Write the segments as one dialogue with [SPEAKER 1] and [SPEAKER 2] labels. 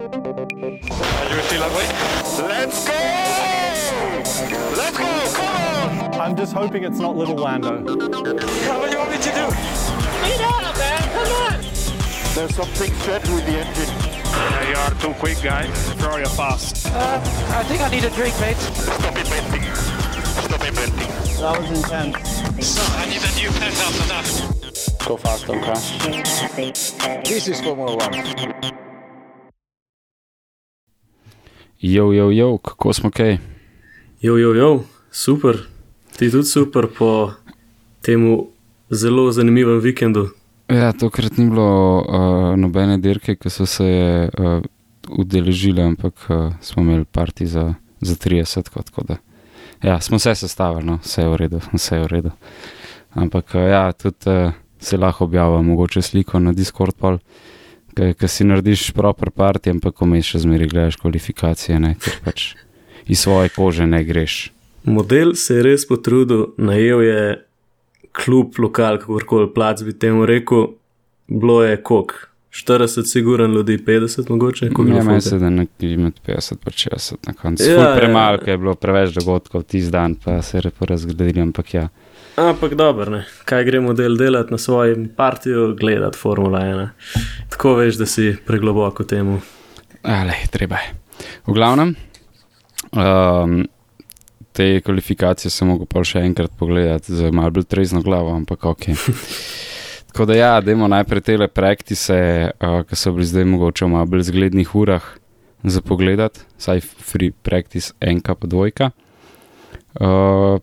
[SPEAKER 1] Are you still awake?
[SPEAKER 2] Let's go! Let's go! Come on!
[SPEAKER 3] I'm just hoping it's not little Lando.
[SPEAKER 1] What do you want me to do?
[SPEAKER 2] Speed up, man! Come on! There's something strange with the engine.
[SPEAKER 1] Yeah, you are too quick, guy.
[SPEAKER 4] Sorry, you're fast.
[SPEAKER 5] Uh, I think I need a drink, mate.
[SPEAKER 2] Stop inventing. Stop inventing.
[SPEAKER 3] That was intense.
[SPEAKER 1] So, I need a new pen after that.
[SPEAKER 4] Go fast, don't crash. This is Formula One.
[SPEAKER 6] Jo, jo, jo, kako smo kaj?
[SPEAKER 7] Jo, jo, jo, super. Ti tudi super po temu zelo zanimivem vikendu.
[SPEAKER 6] Ja, tokrat ni bilo uh, nobene dirke, ki so se je uh, udeležile, ampak uh, smo imeli parti za, za 30, tako da. Ja, smo se sestavili, no, vse je v redu, vse je v redu. Ampak uh, ja, tudi uh, se lahko objavlja, mogoče sliko na Discord pol. Ker si narediš proper parti, ampak ko mi še zmeraj gledaš kvalifikacije, ne, ker pač iz svoje kože ne greš.
[SPEAKER 7] Model se je res potrudil, najel je klub, lokal, kako koli plac bi temu rekel, bilo je kok. 40, siguren ljudi, 50 mogoče, kako
[SPEAKER 6] Ja,
[SPEAKER 7] je
[SPEAKER 6] meni se da nekje med 50 in 60 na koncu.
[SPEAKER 7] Ja,
[SPEAKER 6] Ja, Premalo,
[SPEAKER 7] ja.
[SPEAKER 6] je bilo preveč dogodkov tisti dan, pa se je porazgledili, ampak ja.
[SPEAKER 7] Ampak dobro, ne. kaj gre model delati na svojem partiju, gledati Formula 1. Tako veš, da si pregloboko temu.
[SPEAKER 6] Ale, treba je. V glavnem, um, te kvalifikacije sem mogel pa še enkrat pogledati z malo bolj trezno glavo, ampak ok. Tako da ja, dajmo najprej te praktise, uh, ki so bili zdaj mogoče v malo bolj zglednih urah za pogledati, saj free practice enka pa dvojka. Uh,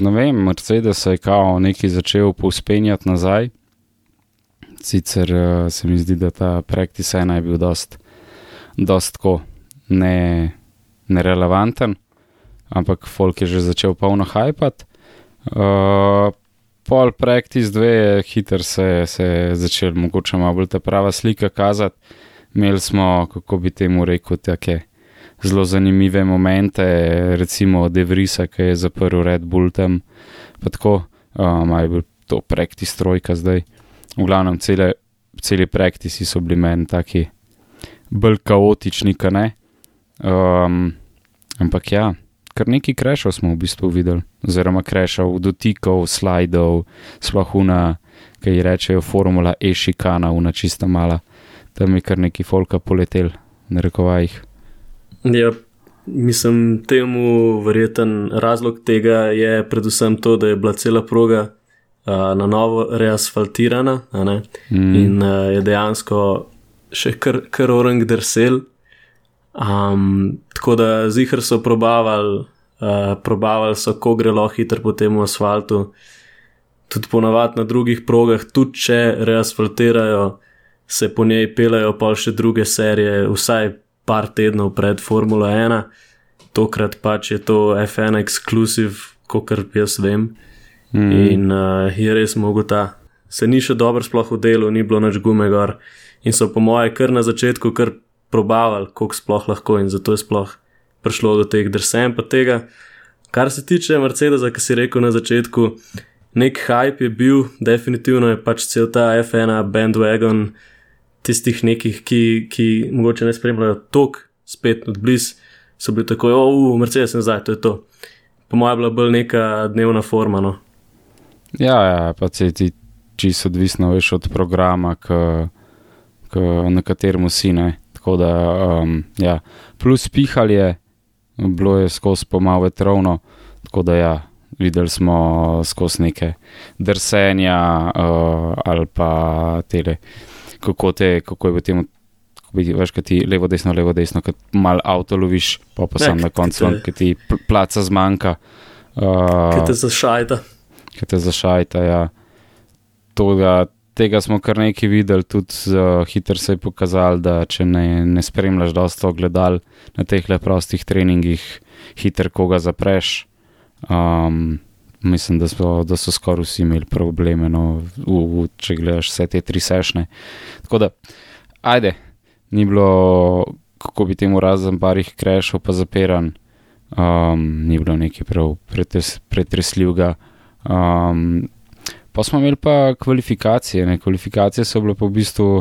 [SPEAKER 6] ne vem, Mercedes je kao nekaj začel povspenjati nazaj. Sicer uh, se mi zdi, da ta practice ena je bil dost, dost tako ne, nerelevanten, ampak folk je že začel polno hajpati. Uh, pol practice dve je hiter se, se je začel mogoče malo bolj ta prava slika kazati. Imeli smo, kako bi temu rekel, take zelo zanimive momente, recimo Devrisa, ki je zaprl Red Bull tam, pa tako, um, je bil to practice trojka zdaj. V glavnem, cele, celi praktisi so bili meni taki bolj kaotični, kaj ne. Um, ampak ja, kar nekaj krešov smo v bistvu videli, oziroma krešov, dotikov, slajdov, splahuna, ki ji rečejo formula e-šikana, una čista mala. Tam je kar nekaj folka poletel, na rekovajih.
[SPEAKER 7] Ja, mislim, temu verjeten razlog tega je predvsem to, da je bila cela proga uh, na novo reasfaltirana
[SPEAKER 6] Mm.
[SPEAKER 7] in uh, je dejansko še kar, kar orang drsel. Um, tako da zihar so probavali, uh, probavali so, ko gre lahko hitro po tem asfaltu. Tudi ponavadi na drugih progah, tudi če reasfaltirajo, se po njej pelejo pa še druge serije, vsaj par tednov pred Formula 1. Tokrat pač je to F1 ekskluziv, kot jaz vem.
[SPEAKER 6] Mm.
[SPEAKER 7] In uh, je res mogo ta. Se ni še dobro sploh v delu, ni bilo nič gume gor. In so po moje kar na začetku kar probavali, koliko sploh lahko in zato je sploh prišlo do teh drsen pa tega. Kar se tiče Mercedesa, ki si rekel na začetku, nek hype je bil, definitivno je pač cel ta F1 bandwagon tistih nekih, ki, ki mogoče ne spremljajo tok, spet od bliz, so bili tako, o, uh, Mercedes je zdaj, to je to. Po mojem je bila bolj neka dnevna forma. No.
[SPEAKER 6] Ja, ja, pa se ti čisto odvisno veš od programa, k, k, na katerem si ne. Da, um, ja, plus pihal je, bilo je skozi pomal vetrovno, tako da ja, videli smo skozi neke drsenja uh, ali pa tele, kako, te, kako je v tem. Veš, kaj ti levo, desno, levo, desno, kot mal avto loviš, pa pa
[SPEAKER 7] Ja,
[SPEAKER 6] sam na
[SPEAKER 7] ke
[SPEAKER 6] koncu, ki ti pl- placa zmanjka. Uh,
[SPEAKER 7] Kaj te zašajta?
[SPEAKER 6] ki te zašajta. Ja. Toga, tega smo kar nekaj videli, tudi uh, hitro se je pokazalo, da če ne, ne spremljaš dosto gledal na teh le prostih treningih, hitro koga zapreš. Um, mislim, da so, da so skoraj vsi imeli probleme, no, v, v, če gledaš vse te tri sešne. Tako da, ajde, ni bilo, kako bi temu razen parih krešov, pa zapiran, um, ni bilo nekaj prav pretres, pretresljivega. Um, pa smo imeli pa kvalifikacije. Ne? Kvalifikacije so bile pa v bistvu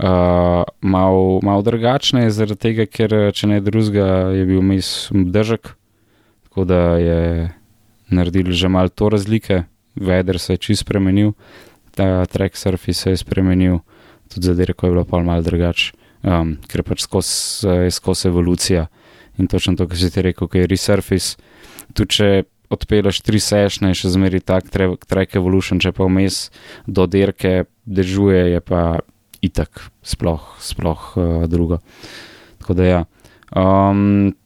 [SPEAKER 6] Uh, mal, mal drugačne je zaradi tega, ker če ne drugega, je bil vmes držek, tako da je naredil že malo to razlike, veder se je čist spremenil, ta track surface se je spremenil, tudi za dirko je bilo pa malo drugače, um, ker pač skozi je skozi evolucija in točno to, kar si ti rekel, ki je resurface. Tudi če odpeleš tri sešne, še zmeri tak tra- track evolution, če pa vmes do dirke držuje, je pa itak, sploh, sploh uh, drugo. Tako da ja. Um,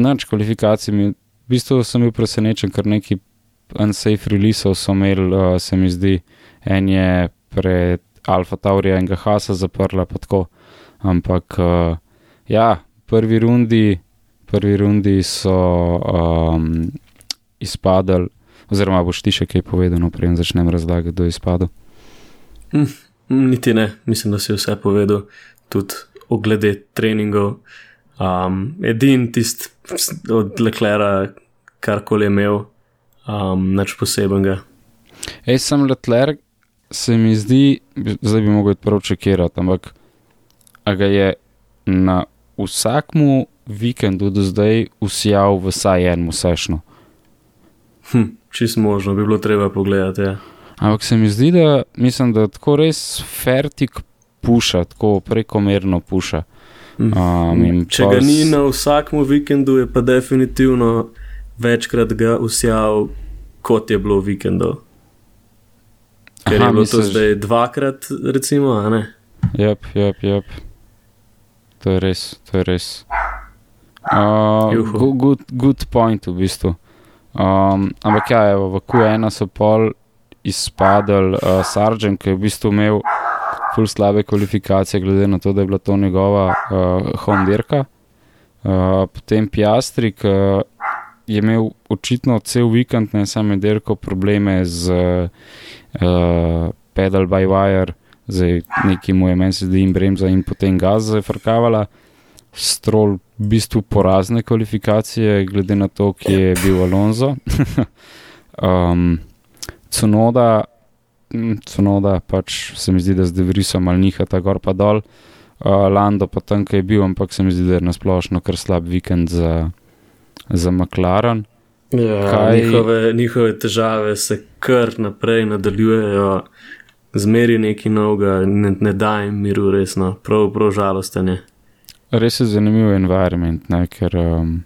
[SPEAKER 6] Nač kvalifikacij mi, v bistvu sem bil presenečen, ker neki unsafe releaseov so imeli, uh, se mi zdi, en je pred Alfa Taurija in Gahasa zaprla, pa tako. Ampak uh, ja, prvi rundi, prvi rundi so um, izpadali, oziroma boš ti še kaj povedal, preden začnem razlagati, kdo je izpadel.
[SPEAKER 7] Mm, Niti ne, mislim, da si vse povedal, tudi oglede treningov. Um, edin tisti od Leklera, karkoli je imel, um, nič posebenega.
[SPEAKER 6] Ej, sem letler, se mi zdi, zdaj bi mogel prvo čekirati, ampak ga je na vsakmu vikendu do zdaj usijal vsaj en sešno.
[SPEAKER 7] Hm, čist možno, bi bilo treba pogledati. Ja.
[SPEAKER 6] Ampak se mi zdi, da mislim, da tako res fertik puša, tako prekomerno puša. Um,
[SPEAKER 7] Če ga ni na vsakem vikendu, je pa definitivno večkrat ga usijal, kot je bilo vikendov. Ker
[SPEAKER 6] Aha,
[SPEAKER 7] je bilo to
[SPEAKER 6] misliš-
[SPEAKER 7] zdaj dvakrat, recimo, a ne?
[SPEAKER 6] Jep, jep, jep. To je res, to je res. Uh,
[SPEAKER 7] Juhu.
[SPEAKER 6] good, good, point v bistvu. Um, ampak ja, evo, v Q1 so pol izpadli uh, Sargent, ki je v bistvu imel ful slabe kvalifikacije, glede na to, da je bila to njegova uh, home dirka. Uh, potem Piastri, ki je imel očitno cel vikend, ne samo dirko, probleme z uh, pedal by wire, zdaj neki mu je meni se zdi in bremza in potem gaz zafrkavala. Strol v bistvu porazne kvalifikacije, glede na to, ki je bil Alonso. um, Cunoda, Cunoda pač se mi zdi, da zdaj vriso mal nihata gor pa dol. Uh, Lando pa tam, ki je bil, ampak se mi zdi, da je nasplošno kar slab vikend za, za McLaren.
[SPEAKER 7] Ja,
[SPEAKER 6] Kaj-
[SPEAKER 7] njihove, njihove težave se kar naprej nadaljujejo, zmeri nekaj novega, ne, ne da jim miru, resno, prav, prav žalosten je.
[SPEAKER 6] Res je zanimiv environment, ne, ker um,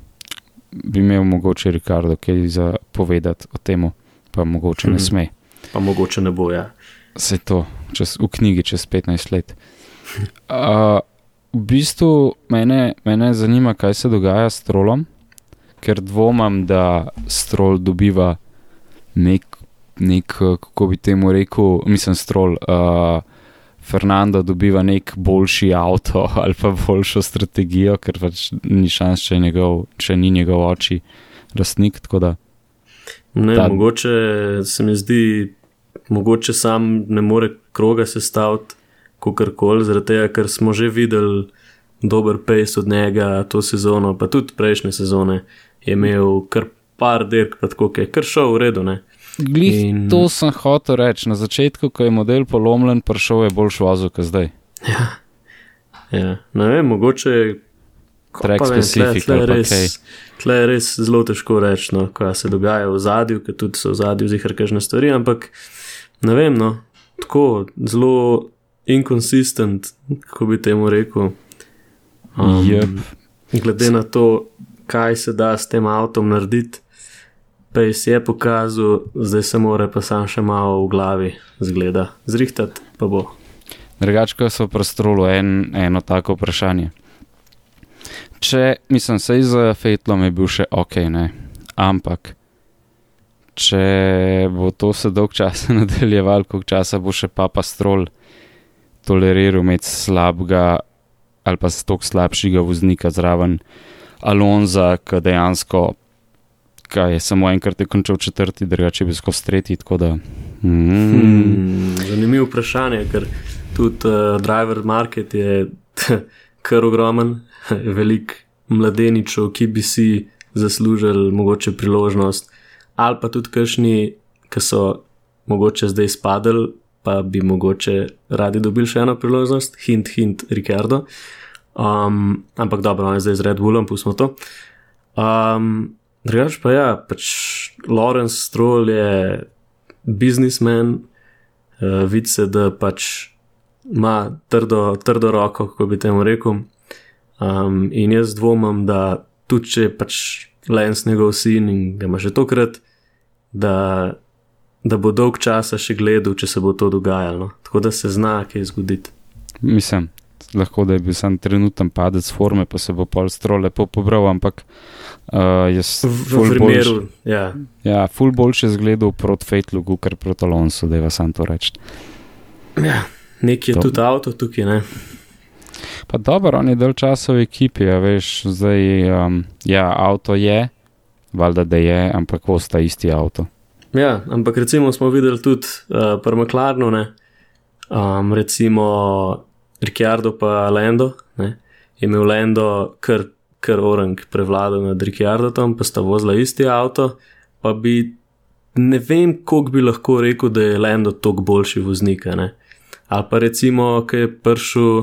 [SPEAKER 6] bi imel mogoče Ricardo kaj za povedati o tem, pa mogoče ne
[SPEAKER 7] Mhm.
[SPEAKER 6] sme.
[SPEAKER 7] Pa mogoče ne bo, ja.
[SPEAKER 6] Vse to čez, v knjigi čez 15 let. Uh, v bistvu mene, mene zanima, kaj se dogaja s trolom, ker dvomam, da strol dobiva nek, nek eh, kako bi temu rekel, mislim, strol. Uh, Fernando dobiva nek boljši avto ali pa boljšo strategijo, ker pač ni šans, če, je njegov, če ni njegov oči lastnik.
[SPEAKER 7] Ne,
[SPEAKER 6] Ta-
[SPEAKER 7] mogoče se mi zdi, mogoče sam ne more kroga sestaviti, kako koli, zaradi tega, ker smo že videli dober pace od njega to sezono, pa tudi prejšnje sezone je imel kar par dirk, pa tako je kar šel v redu. Ne?
[SPEAKER 6] Glih,
[SPEAKER 7] In-
[SPEAKER 6] to sem hotel reči. Na začetku, ko je model polomljen, prišel je boljš vozil kot zdaj.
[SPEAKER 7] Ja, ne vem, mogoče. pa vem,
[SPEAKER 6] specific
[SPEAKER 7] tle, tle, res,
[SPEAKER 6] kaj.
[SPEAKER 7] tle je res zelo težko reči, no, kaj se dogaja v zadju, ker tudi so v zadju zihar kažne stvari, ampak ne vem, no, tako zelo inconsistent, kako bi temu rekel.
[SPEAKER 6] Jep.
[SPEAKER 7] Glede na to, kaj se da s tem avtom narediti, Pejs je pokazal, zdaj se mora pa sam še malo v glavi zgleda. Zrihtati pa bo.
[SPEAKER 6] Drugače, so prostrolo en, eno tako vprašanje. Če, mislim, sej za Fetlom je bil še ok, ne? ampak če bo to se dolg časa nadaljeval, koliko časa bo še Papa Strol toleriral imeti slabega ali pa stok slabšega voznika zraven Alonza, ki dejansko, kaj je samo enkrat je končal četrti, drugače bil skozi tretji, da. Mm,
[SPEAKER 7] Hmm, zanimivo vprašanje, ker tudi uh, driver market je kar ogromen, velik mladeničev, ki bi si zaslužili mogoče priložnost, ali pa tudi kašni, ki so mogoče zdaj spadali pa bi mogoče radi dobili še eno priložnost, hint, hint, Ricardo. Um, ampak dobro, on je zdaj z Red Bullom, pustimo to. Um, Drugač pa ja, pač Lawrence Stroll je biznismen, uh, vidi se, da pač ima trdo, trdo roko, kako bi temu rekel. Um, in jaz dvomim, da tudi če pač Lens njegov sin in ga ima že tokrat, da, da bo dolg časa še gledal, če se bo to dogajalo. Tako da se zna, kaj zgoditi.
[SPEAKER 6] Mislim, lahko da je bil sam trenuten padec forme, pa se bo pol strol lepo pobral, ampak uh, jaz
[SPEAKER 7] V, v primeru,
[SPEAKER 6] boljš-
[SPEAKER 7] ja,
[SPEAKER 6] Ja, ful boljše zgledal proti Fejtlugu, ker proti Alonso, da je vas sam to reči.
[SPEAKER 7] ja, nekje je tudi avto tukaj, ne.
[SPEAKER 6] Pa dobro, on je dal časa v ekipi, a veš, zdaj, um, ja, avto je, valjda da je, ampak osta isti avto.
[SPEAKER 7] Ja, ampak recimo smo videli tudi uh, pri McLarenu, ne, um, recimo Ricciardo pa Lando, ne, je imel Lando kar, kar orang prevladal nad Ricciardom, pa sta vozila isti avto, pa bi ne vem, koliko bi lahko rekel, da je Lando tok boljši voznik. Ali pa recimo, ki je prišel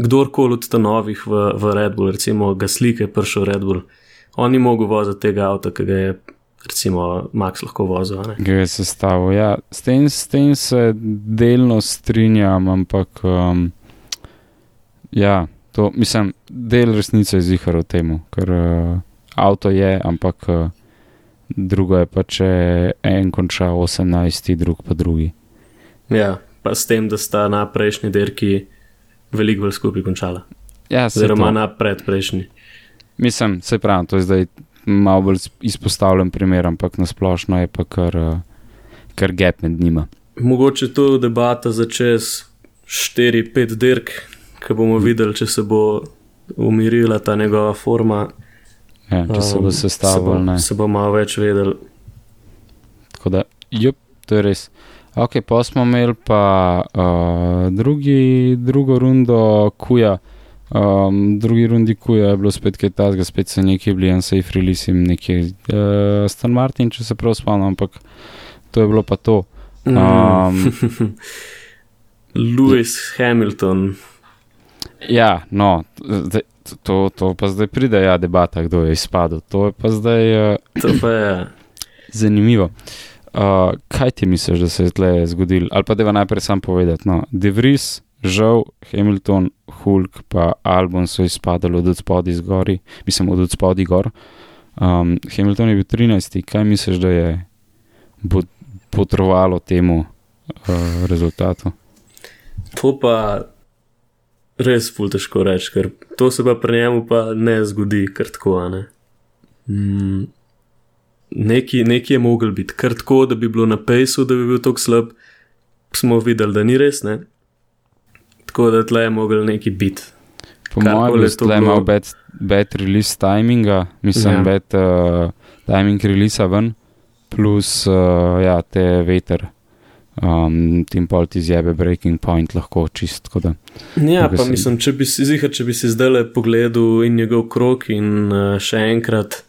[SPEAKER 7] kdorkoli od stanovih v, v Red Bull, recimo Gasly, ki je prišel v Red Bull, on ni mogel voziti tega avta, ki ga je recimo Max lahko vozil. a ne.
[SPEAKER 6] Ga je sestavil. Ja, s, tem, s tem se delno strinjam, ampak um, ja, to mislim, del resnice je zihar v tem, ker uh, avto je, ampak uh, drugo je pa, če en konča 18, drug pa drugi.
[SPEAKER 7] Ja, pa s tem, da sta na prejšnji dirki veliko bolj skupaj končala.
[SPEAKER 6] Ja,
[SPEAKER 7] Oziroma na predprejšnji.
[SPEAKER 6] Mislim, se pravi, to je zdaj malo bolj izpostavljen primer, ampak nasplošno je pa kar, uh, kar gap med njima.
[SPEAKER 7] Mogoče to debata za čez 4-5 dirk, ko bomo videli, če se bo umirila ta njegova forma.
[SPEAKER 6] Ja, če se bo
[SPEAKER 7] um,
[SPEAKER 6] sestavil,
[SPEAKER 7] se bo, se bo malo več vedel.
[SPEAKER 6] Tako da, jup, to je res. Ok, pa smo imeli pa uh, drugi, drugo rundo kuja. Um, drugi rundi kuja je bilo spet kaj tasga, spet so neki bili unsafe release in neki uh, Stan Martin, če se prav spomnim, ampak to je bilo pa to. Um,
[SPEAKER 7] Lewis Hamilton.
[SPEAKER 6] ja, no, zdaj, to, to pa zdaj pride, ja, debata, kdo je izpadel. To je pa zdaj uh,
[SPEAKER 7] To pa je.
[SPEAKER 6] zanimivo. Uh, kaj ti misliš, da se je tle zgodilo? Ali pa da najprej sam povedati. No, De Vries, žal, Hamilton, Hulk pa Albon so izpadali od spodaj zgori, mislim od spodaj gor. Um, Hamilton je bil 13. Kaj misliš, da je bo potrovalo temu uh, rezultatu?
[SPEAKER 7] To pa res ful težko reči, ker to se pa pri njemu pa ne zgodi kar tako. Ne? Mm, neki, neki je mogel biti kar tako, da bi bilo na pejsu, da bi bil tako slab, smo videli, da ni res. Ne? Tako da tle je mogel neki biti.
[SPEAKER 6] Po mojem je
[SPEAKER 7] je to
[SPEAKER 6] tle
[SPEAKER 7] bilo.
[SPEAKER 6] imel bad, bad release timinga, mislim,
[SPEAKER 7] Ja.
[SPEAKER 6] bad uh, timing release ven, plus uh, ja, te veter. Um, tim pol ti zjebe breaking point lahko čist. Da.
[SPEAKER 7] Ja, pa
[SPEAKER 6] si-
[SPEAKER 7] mislim, če bi si zihar, če bi si zdaj le pogledal in njegov krok in uh, še enkrat,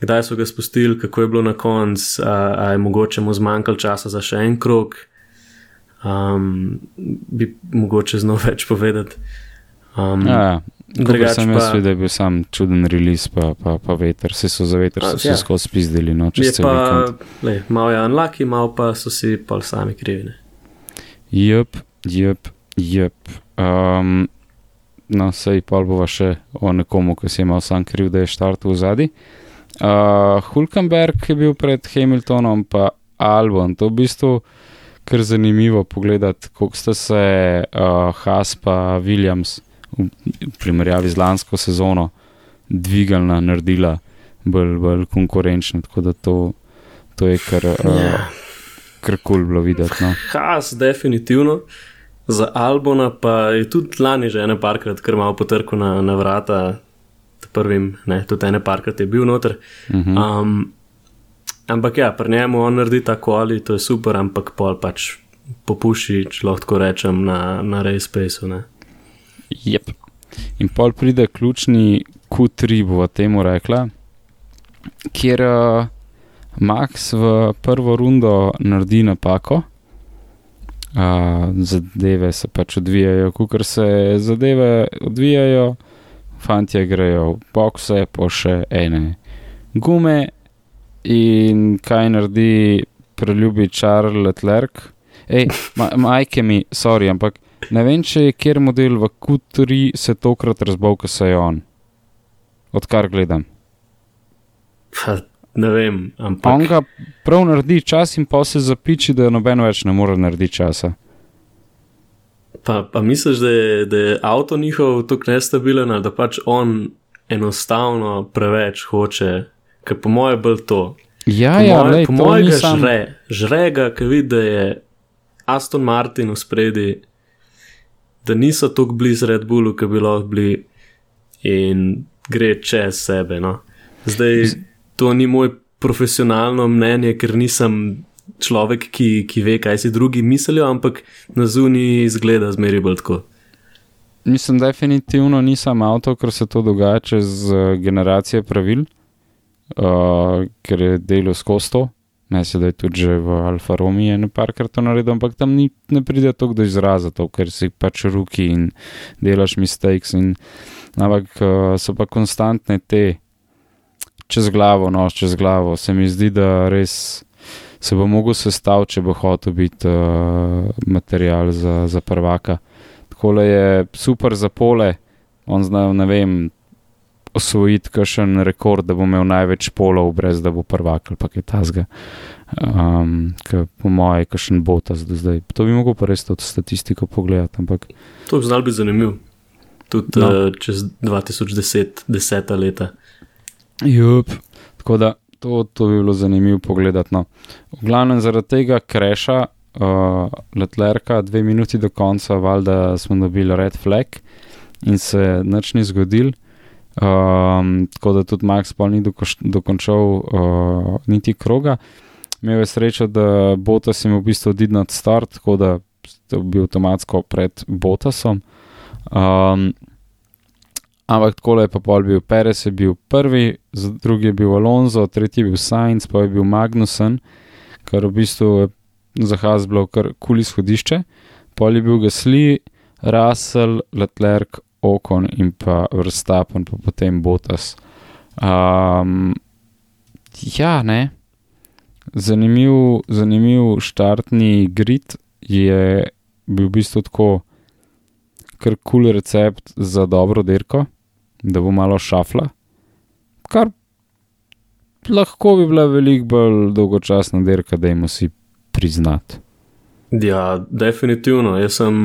[SPEAKER 7] kdaj so ga spustili, kako je bilo na koncu, a, a je mogoče mu zmanjkalo časa za še en krok, um, bi mogoče znal več povedati. Um,
[SPEAKER 6] Ja, ja. Drugače sem jaz
[SPEAKER 7] pa-
[SPEAKER 6] videl, da je bil sam čuden release, pa, pa, pa veter. Vse so za veter,
[SPEAKER 7] A,
[SPEAKER 6] so se
[SPEAKER 7] ja.
[SPEAKER 6] skozi spizdili, no,
[SPEAKER 7] Je pa, lej, malo je unlucky, malo pa so si pa sami krivine.
[SPEAKER 6] Jep, jep, jep. Um, no, sej pa bova še o nekomu, ki si je imel sam kriv, da je štartil v zadnji. Uh, Hulkenberg je bil pred Hamiltonom, pa Albon. To je v bistvu kar zanimivo pogledati, kako sta se uh, Haas pa Williams v, primerjavi z lansko sezono dvigalna, naredila bolj, bolj konkurenčna. Tako da to, to je kar, uh,
[SPEAKER 7] Ja.
[SPEAKER 6] kar kul cool bilo videti. No.
[SPEAKER 7] Has, definitivno. Za Albona pa je tudi lani že ene parkrat, ker malo potrkal na, na vrata, ta prvim, ne, tudi ene parkrat je bil noter.
[SPEAKER 6] Mhm.
[SPEAKER 7] Um, ampak ja, pri njemu on naredi tako ali to je super, ampak pol pač popuši, če lahko rečem, na, na race spaceu. ne.
[SPEAKER 6] Yep. In pol pride ključni Q3, bo temu rekla, kjer uh, Max v prvo rundo naredi napako, Uh, zadeve se pač odvijajo, kot se zadeve odvijajo, fanti grejo v bokse, po še ene gume. In kaj naredi preljubi Charles Leclerc? Ej, ma, majke mi, sorry, ampak ne vem, če je kjer model v Q3 se tokrat razbol, ko se je on. Odkar gledam.
[SPEAKER 7] Pa, ne vem,
[SPEAKER 6] On
[SPEAKER 7] ampak
[SPEAKER 6] ga prav naredi čas in pa se zapiči, da noben več ne more narediti časa.
[SPEAKER 7] Pa, pa misliš, da je, da je avto njihov tako nestabilen ali da pač on enostavno preveč hoče, ker po mojem bolj to.
[SPEAKER 6] Ja,
[SPEAKER 7] Po
[SPEAKER 6] ja,
[SPEAKER 7] moje-
[SPEAKER 6] lej,
[SPEAKER 7] po mojem ga
[SPEAKER 6] nisem-
[SPEAKER 7] žre, žre ga, ker vidi, da je Aston Martin v spredi, da niso tako blizu Red Bullu, kot bi lahko bili, in gre čez sebe. No. Zdaj, to ni moj profesionalno mnenje, ker nisem človek, ki, ki ve, kaj si drugi mislijo, ampak na zuniji izgleda zmeri bolj tako.
[SPEAKER 6] Mislim, definitivno nisem avto, ker se to dogaja čez uh, generacije pravil, uh, ker je delo skozi to. Ne se da je tudi v Alfa Romeo eno parkrat to naredil, ampak tam ni, ne pride tako do izraza, to, ker si pač ruki in delaš mistakes. In, ampak uh, so pa konstantne te čez glavo, no, čez glavo. Se mi zdi, da res se bo mogel sestaviti, če bo hotel biti uh, material za, za prvaka. Tako je super za pole, on zna, ne vem, osvojiti kakšen rekord, da bo imel največ polov, brez da bo prvak ali pa kaj tasga. Um, ker po mojem, kakšen botas do zdaj. To bi mogel pa res to statistiko pogledati, ampak
[SPEAKER 7] To bi znal biti zanimiv. Tudi
[SPEAKER 6] No.
[SPEAKER 7] uh, čez 2010, deseta leta.
[SPEAKER 6] Jup. Tako da to, to bi bilo zanimivo pogledati. No. V glavnem zaradi tega kreša uh, Letlerka, dve minuti do konca, valjda smo dobili red flag in se nič ni zgodil. Um, tako da tudi Max Paul ni dokoš, dokončal uh, niti kroga. Imel je srečo, da Botas jim v bistvu odidno od start, tako da je bil avtomatsko pred Botasom. Um, Ampak tako je pa pol bil Perez, je bil prvi, drugi je bil Alonso, tretji je bil Sainz, pa je bil Magnussen, kar v bistvu je za Haas bilo kar kul izhodišče. Pol je bil Gasly, Russell, Leclerc, Ocon in pa Verstappen, pa potem Bottas. Um, ja, ne. Zanimiv, zanimiv štartni grid je bil v bistvu tako kar kul cool recept za dobro dirko, da bo malo šafla, kar lahko bi bila veliko bolj dolgočasna dirka, da jim vsi priznati.
[SPEAKER 7] Ja, definitivno. Jaz sem,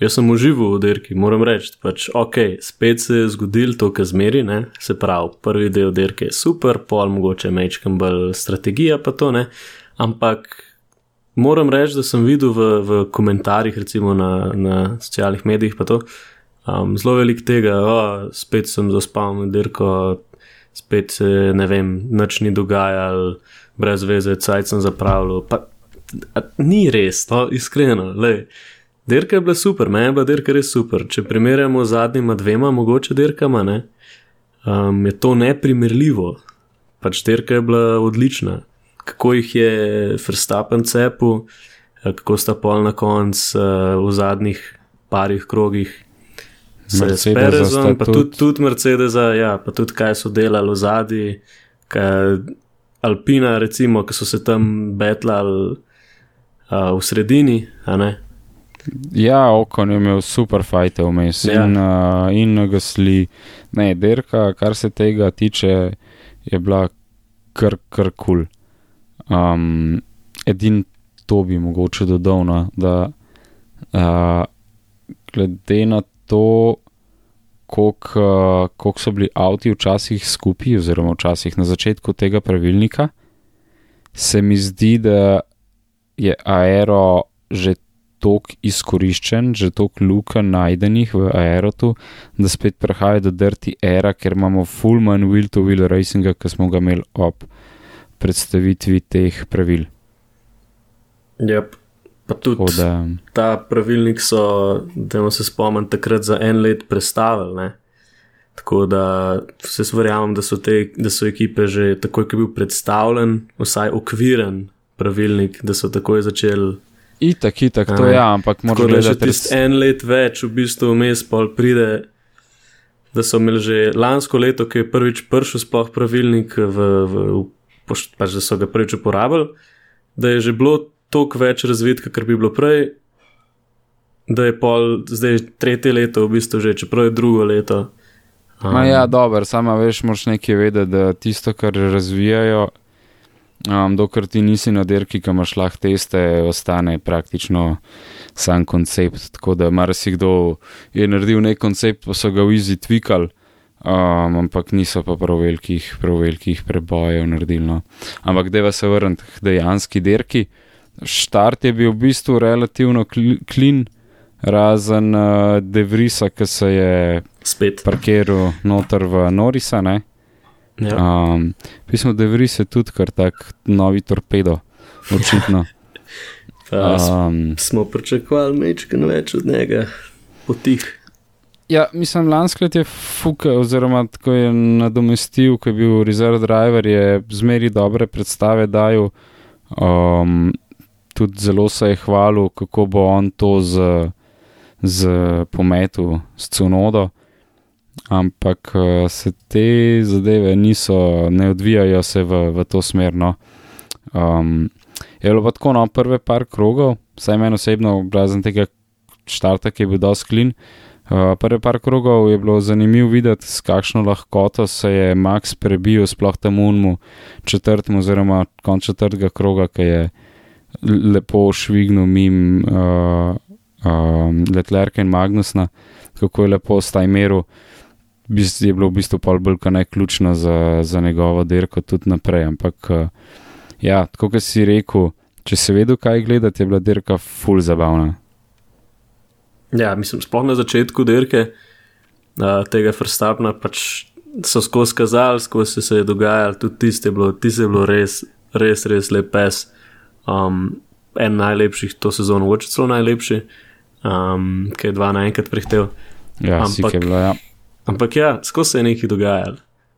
[SPEAKER 7] jaz sem užival v dirki, moram reči. Pač, ok, spet se je zgodil to, kar zmeri, ne? se pravi, prvi del dirke je super, pol mogoče mečkam bolj strategija, pa to ne. Ampak moram reči, da sem videl v, v komentarjih, recimo na, na socialnih medijih, pa to um, zelo velik tega, o, spet sem zaspal med dirko, spet se ne vem, nič ni dogajalo, brez veze, cajt sem zapravljal. Pa, a, ni res, to iskreno. Lej. Dirka je bila super, meni je bila dirka res super. Če primerjamo z zadnjima dvema, mogoče dirkama, ne, um, je to neprimerljivo. Pač dirka je bila odlična. Kako jih je Verstappen cepil, eh, kako sta pol na koncu uh, v zadnjih parih krogih. S Perezom, pa
[SPEAKER 6] tudi-
[SPEAKER 7] tudi, Mercedesa, ja, pa tudi kaj so delali v zadnji, Alpina, recimo, ki so se tam betlali uh, v sredini.
[SPEAKER 6] Ja, Okon je imel super fajte vmes
[SPEAKER 7] Ja.
[SPEAKER 6] in, uh, in gasli. Ne, dirka, kar se tega tiče, je bila kar kar kul. Cool. Um, edin to bi mogoče dodal, no, da uh, glede na to, koliko uh, koliko so bili avti včasih skupaj, oziroma včasih na začetku tega pravilnika, se mi zdi, da je aero že tako izkoriščen, že tako luka najdenih v aerotu, da spet prehaja do dirty era, ker imamo full man wheel-to-wheel racinga, ki smo ga imeli ob predstavitvi teh pravil.
[SPEAKER 7] Yep. Pa tudi
[SPEAKER 6] Tako da,
[SPEAKER 7] ta pravilnik so, da se spomnim, takrat za en let prestavili. Ne? Tako da se verjamem, da so, te, da so ekipe že takoj, ko je bil predstavljen, vsaj okviren pravilnik, da so takoj začeli
[SPEAKER 6] Itak, itak, to
[SPEAKER 7] Aj.
[SPEAKER 6] ja, ampak moraš
[SPEAKER 7] da že
[SPEAKER 6] gledati.
[SPEAKER 7] tisti en let več, v bistvu vmes pol pride, da so imeli že lansko leto, ki je prvič prišel sploh pravilnik, v, v, v, pač, da so ga prvič uporabili, da je že bilo toliko več razvitka, kar bi bilo prej, da je pol zdaj tretje leto, v bistvu že, čeprav je drugo leto. Um,
[SPEAKER 6] Ma ja, dobro, sama veš, moraš nekaj vedeti, da tisto, kar razvijajo, um, dokler ti nisi na dirki, ki imaš lahko teste, ostane praktično sam koncept. Tako da marsikdo je naredil nek koncept, pa so ga v izi tvikali. Um, ampak niso pa prav velikih, prav velikih prebojev naredili. No. Ampak deva se vrniti k dejanski dirki. Štart je bil v bistvu relativno klin, razen uh, Devrisa, ki se je
[SPEAKER 7] spet.
[SPEAKER 6] parkiral noter v Norisa. Ne?
[SPEAKER 7] Ja.
[SPEAKER 6] Um, Pismo Devris je tudi kar tak novi torpedo, očitno.
[SPEAKER 7] Pa
[SPEAKER 6] Um,
[SPEAKER 7] smo pričakovali mečken več od njega, potih.
[SPEAKER 6] ja, mislim, lansko leto je fuka, oziroma tako je nadomestil, ko je bil rezerv driver, je zmeri dobre predstave dajal. Um, tudi zelo se je hvalil, kako bo on to z, z pometu, s cunodo. Ampak eh, se te zadeve niso, ne odvijajo se v, v to smer. No. Um, je bilo pa tako, no, prve par krogov, vsaj meni osebno, razen tega štarta, ki je bil dosti klin. Uh, prve par krogov je bilo zanimivo videti, s kakšno lahkoto se je Max prebil, sploh tam unmu četrtemu, oziroma konc četrtega kroga, ki je l- lepo švignil mim uh, um, Letlerka in Magnusna, kako je lepo stajmeru. Bis- Je bilo v bistvu pol bolj kot ne ključno za, za njegovo dirko tudi naprej. Ampak, uh, ja, tako kot si rekel, če si vedel, kaj gledati, je bila dirka full zabavna.
[SPEAKER 7] Ja, mislim, sploh na začetku dirke uh, tega Verstappna pač so skozi kazali, skozi se je dogajalo, tudi tiste je bilo, tiste je bilo res, res, res lep pes. Um, en najlepših to sezono, oče celo najlepši, um, ki je dva naenkrat prihtel.
[SPEAKER 6] Ja,
[SPEAKER 7] Ampak-
[SPEAKER 6] je bilo, ja.
[SPEAKER 7] Ampak ja, skozi se je nekaj dogajalo.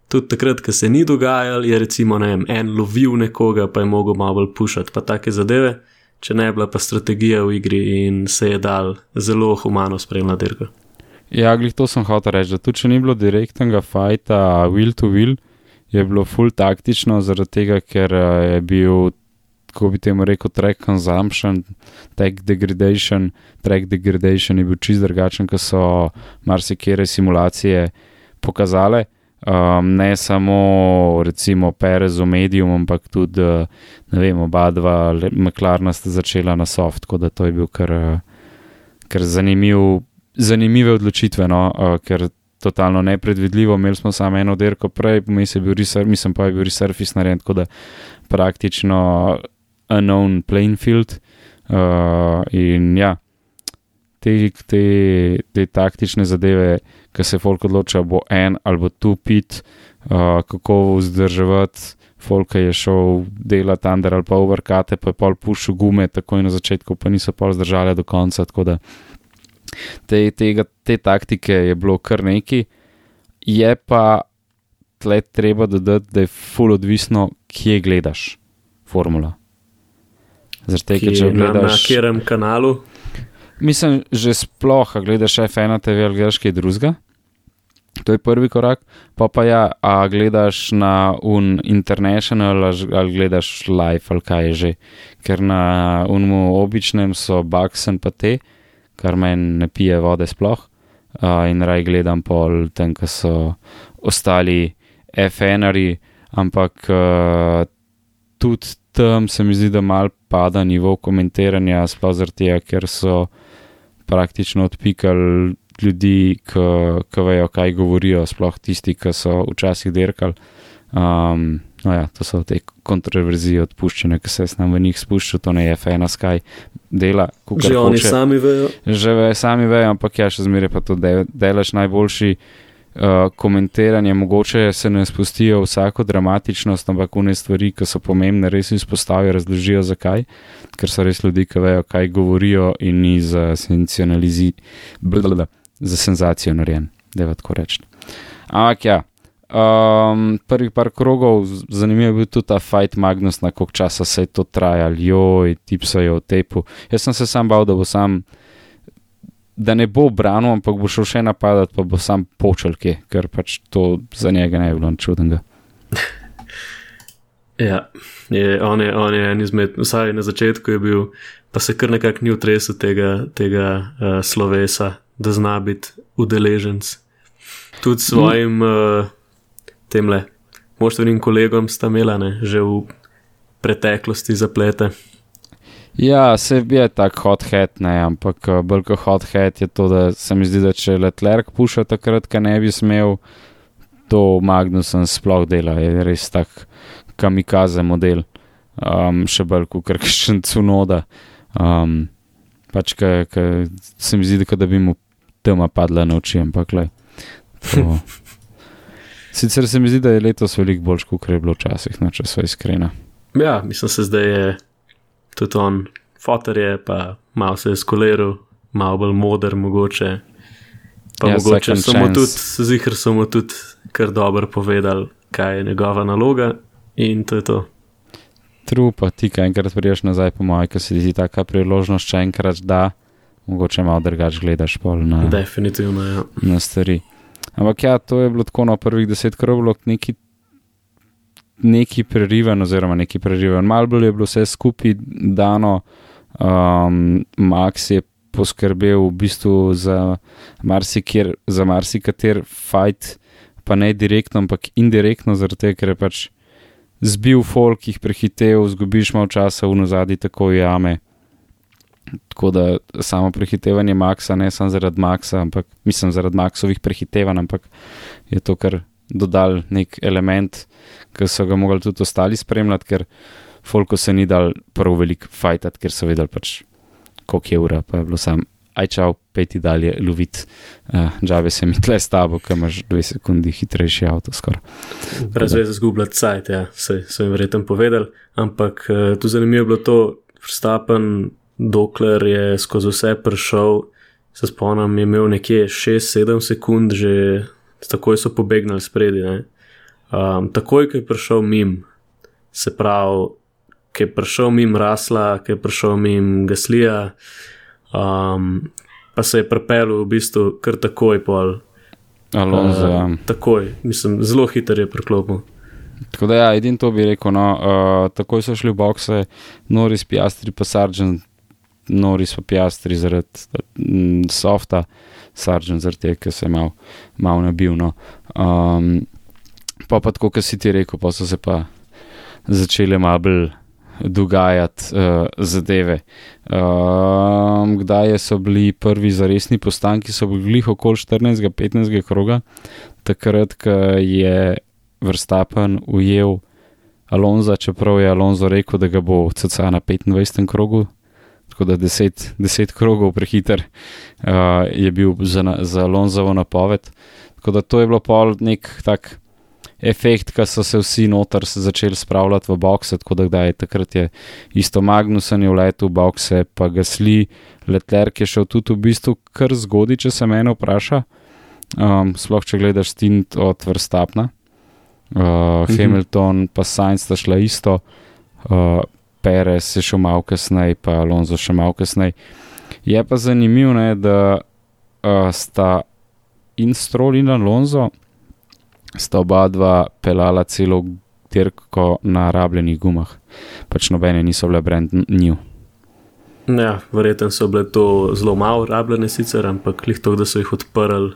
[SPEAKER 7] Tudi takrat, ko se ni dogajalo, je recimo ne vem, en lovil nekoga, pa je mogel malo bolj pušati, pa take zadeve, če ne bila pa strategija v igri in se je dal zelo humano spremljati dirko.
[SPEAKER 6] Ja, glih to sem hotel reči, da tudi če ni bilo direktnega fajta, will to will, je bilo full taktično, zaradi tega, ker eh, je bil, kako bi temu rekel, track consumption, track degradation, track degradation je bil čist drugačen, kot so marsikere simulacije pokazale. Um, ne samo, recimo, Perez v mediju, ampak tudi, eh, ne vem, oba dva, McLarena sta začela na soft, tako da to je bil kar, eh, kar zanimiv, zanimive odločitve, no, uh, ker totalno nepredvidljivo. Imeli smo samo eno dirko prej, vmes je bil resurf, mislim pa je bil resurfis narejen, tako da praktično unknown playing field. Uh, in ja, te, te, te taktične zadeve, ki se folk odloča, bo en ali bo tu pit, uh, kako vzdrževati. Folk je šel delati under ali pa overkate, pa je pol pušil gume, takoj na začetku, pa niso pol zdržali do konca. Tako da te, tega, te taktike je bilo kar nekaj, je pa tle treba dodati, da je full odvisno, kje gledaš formula. Tega, ker če
[SPEAKER 7] na, na
[SPEAKER 6] gledaš.
[SPEAKER 7] katerem kanalu.
[SPEAKER 6] Mislim, že sploh, a gledaš F1 TV ali gledaš kaj drugega. To je prvi korak, pa pa ja, a gledaš na un international ali gledaš live ali kaj je že. Ker na unmu običnem so baksen pa te, kar meni ne pije vode sploh. Uh, in raj gledam pol tam, ko so ostali F1-ari, ampak uh, tudi tam se mi zdi, da mal pada nivo komentiranja, sploh zaradi tega, ker so praktično odpikali ljudi, ki vejo, kaj govorijo, sploh tisti, ki so včasih dirkali. Um, no ja, to so te kontroverzije odpuščene, ki se nam v njih spušča, to ne je F1 Sky dela.
[SPEAKER 7] Že oni
[SPEAKER 6] hoče.
[SPEAKER 7] sami vejo.
[SPEAKER 6] Že ve, sami vejo, ampak ja, še zmeraj pa to de, delaš najboljši. Uh, komentiranje, mogoče se ne spustijo vsako dramatičnost, ampak une stvari, ki so pomembne, res izpostavijo, razložijo zakaj, ker so res ljudi, ki vejo, kaj govorijo in ni za senzacionalizi, blablabla, za senzacijo narejen, da je tako reči. Ampak ja, um, prvih par krogov, z- zanimiv je bil tudi ta fight Magnus, na koliko časa se je to trajalo, joj, tipsajo v tepu. Jaz sem se sam bal, da bo sam, da ne bo branil, ampak bo šel še napadati, pa bo sam počel kje, ker pač to za njega ne bi bilo čudnega.
[SPEAKER 7] Ja, je, on, je, on je en izmed, vsaj na začetku je bil, pa se kar nekako ni utresel tega, tega uh, slovesa, da zna biti udeleženc. Tudi s svojim uh, temle, moštvenim kolegom sta imela ne, že v preteklosti zaplete.
[SPEAKER 6] Ja, se je tak hot hat, ne, ampak eh, bolj kot hot hat je to, da se mi zdi, da če Letlerk puša takrat, ko ne bi smel, to Magnusen sploh dela, je res tak kamikaze model, um, še bolj kot krkščen cunoda. Um, pač, ka, ka, se mi zdi, da bi mu tema padla na oči, ampak le. Sicer se mi zdi, da je letos veliko boljš, kot je bilo včasih, no, če so iskrena.
[SPEAKER 7] Ja, mislim se zdaj je tudi on, fotor je, pa malo se je skoleral, malo bolj moder mogoče. Pa
[SPEAKER 6] Ja,
[SPEAKER 7] ja, mogoče
[SPEAKER 6] chance.
[SPEAKER 7] tudi, zihar so mu tudi kar dobro povedali, kaj je njegova naloga in to je to.
[SPEAKER 6] Tru pa ti, kaj enkrat priješ nazaj, po mojem, ker se ti zdi taka priložnost, če enkrat da, mogoče malo drugače gledaš pol na,
[SPEAKER 7] Definitivno. Ja.
[SPEAKER 6] na stvari. Ampak ja, to je bilo tako na prvih deset krogov, neki, neki preriven, oziroma neki preriven. Mal bolj je bilo vse skupaj dano, um, Max je poskrbel v bistvu za marsikjer, za marsikater fight, pa ne direktno, ampak indirektno, zaradi tega, ker je pač zbil folk, jih prehitev, zgubiš malo časa v nazadnji, tako jame. Tako da samo prehitevanje Maxa, ne samo zaradi Maxa, ampak mislim zaradi Maxovih prehitevanj, ampak je to kar dodal nek element, ki so ga mogli tudi ostali spremljati, ker Folko se ni dal prav veliko fajtati, ker so vedeli pač, koliko je ura, pa je bilo sam. Aj čau, peti dalje, lovit, uh, džave se mi tle s tabo, ker imaš dve sekundi hitrejši avto.
[SPEAKER 7] Brez veze zgubljati cajt, ja, se so jim verjetno povedali. Ampak uh, tu zanimivo je bilo to, Verstappen, dokler je skozi vse prišel, se spomnim, je imel nekje 6-7 sekund, že takoj so pobegnili spredi. ne. Um, takoj, ko je prišel mim, se pravi, ki je prišel mim Rasla, ki je prišel mim Gaslija, um, pa se je pripeljal v bistvu kar takoj pol.
[SPEAKER 6] Alonso, ja.
[SPEAKER 7] Uh, takoj, mislim, zelo hiter je priklopil.
[SPEAKER 6] Tako da, ja, edin to bi rekel. No, uh, takoj so šli v bokse, Noris, Piastri, pa Sargent, Noris, pa Piastri zaradi mm, softa, Sargent zaradi tega, ker se je mal, mal nabil. No. Um, pa pa tako, kot si ti rekel, pa so se pa začele malo dogajati uh, zadeve. Um, kdaj so bili prvi zaresni postanki, so bili okoli 14-15 kroga, takrat, ko je Verstappen ujel Alonza, čeprav je Alonso rekel, da ga bo CCA na 25. krogu, tako da 10, 10 krogov prehiter uh, je bil za, za Alonsovo napoved. Tako da to je bilo pol nek tak efekt, ki so se vsi noter s- začeli spravljati v bokse, tako da kdaj je takrat je isto Magnusen je vletel v bokse, pa Gasli, Letlerk je šel tudi v bistvu kar zgodaj, če se mene vpraša. Um, sploh če gledaš stint od Verstapna. Uh,
[SPEAKER 7] Mhm.
[SPEAKER 6] Hamilton pa Sainz sta šla isto, uh, Perez je šel malo kasneje, pa Alonso še malo kasneje. Je pa zanimivo, ne, da uh, sta in Stroll in Alonso, sta oba dva pelala celo dirko na rabljenih gumah, pač nobene niso bile brand new.
[SPEAKER 7] Ja, verjetno so bile to zelo malo rabljene, sicer, ampak klih to, da so jih odprli.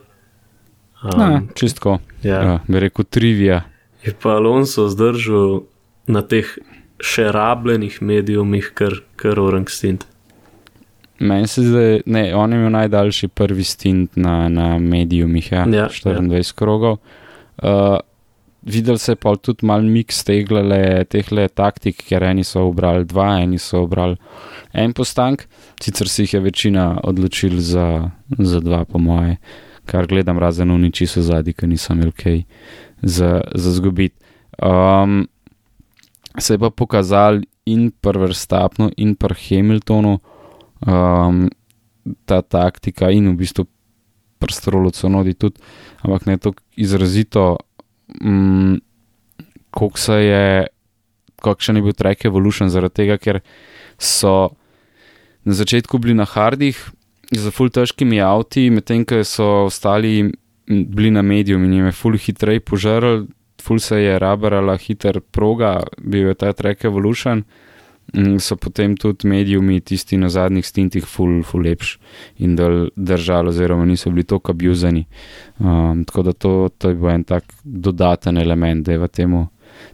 [SPEAKER 7] Um,
[SPEAKER 6] Ja, čistko,
[SPEAKER 7] ja.
[SPEAKER 6] ja, bi rekel trivija.
[SPEAKER 7] Je pa Alonso zdržal na teh še rabljenih medijumih, kar, kar orang stint.
[SPEAKER 6] Meni se zdi, ne, on je imel najdaljši prvi stint na, na medijumih, ja,
[SPEAKER 7] Ja,
[SPEAKER 6] 24 ja. krogov. Uh, videl se je pa tudi mal miks tegle tehle taktik, ker eni so obrali dva, eni so obrali en postank, sicer si jih je večina odločil za, za dva, po moje, kar gledam razen v niči so zadnji, ker nisem imel kaj za, za zgubiti. Um, se je pa pokazal in pri Verstappnu in pri Hamiltonu um, ta taktika in v bistvu prstrolo so nodi tudi, ampak ne tako izrazito mm, koliko se je, kakšen je bil track evolution, zaradi tega, ker so na začetku bili na hardih z full težkimi avti, medtem ko so ostali bili na mediju in jim je full hitrej požrl, full se je rabarala hiter proga, bil je ta track evolution. in So potem tudi medijumi, tisti na zadnjih stintih, ful, ful lepš in dal, držali, oziroma niso bili tako abuzani. Um, tako da to, to je bil en tak dodaten element, da je v temu,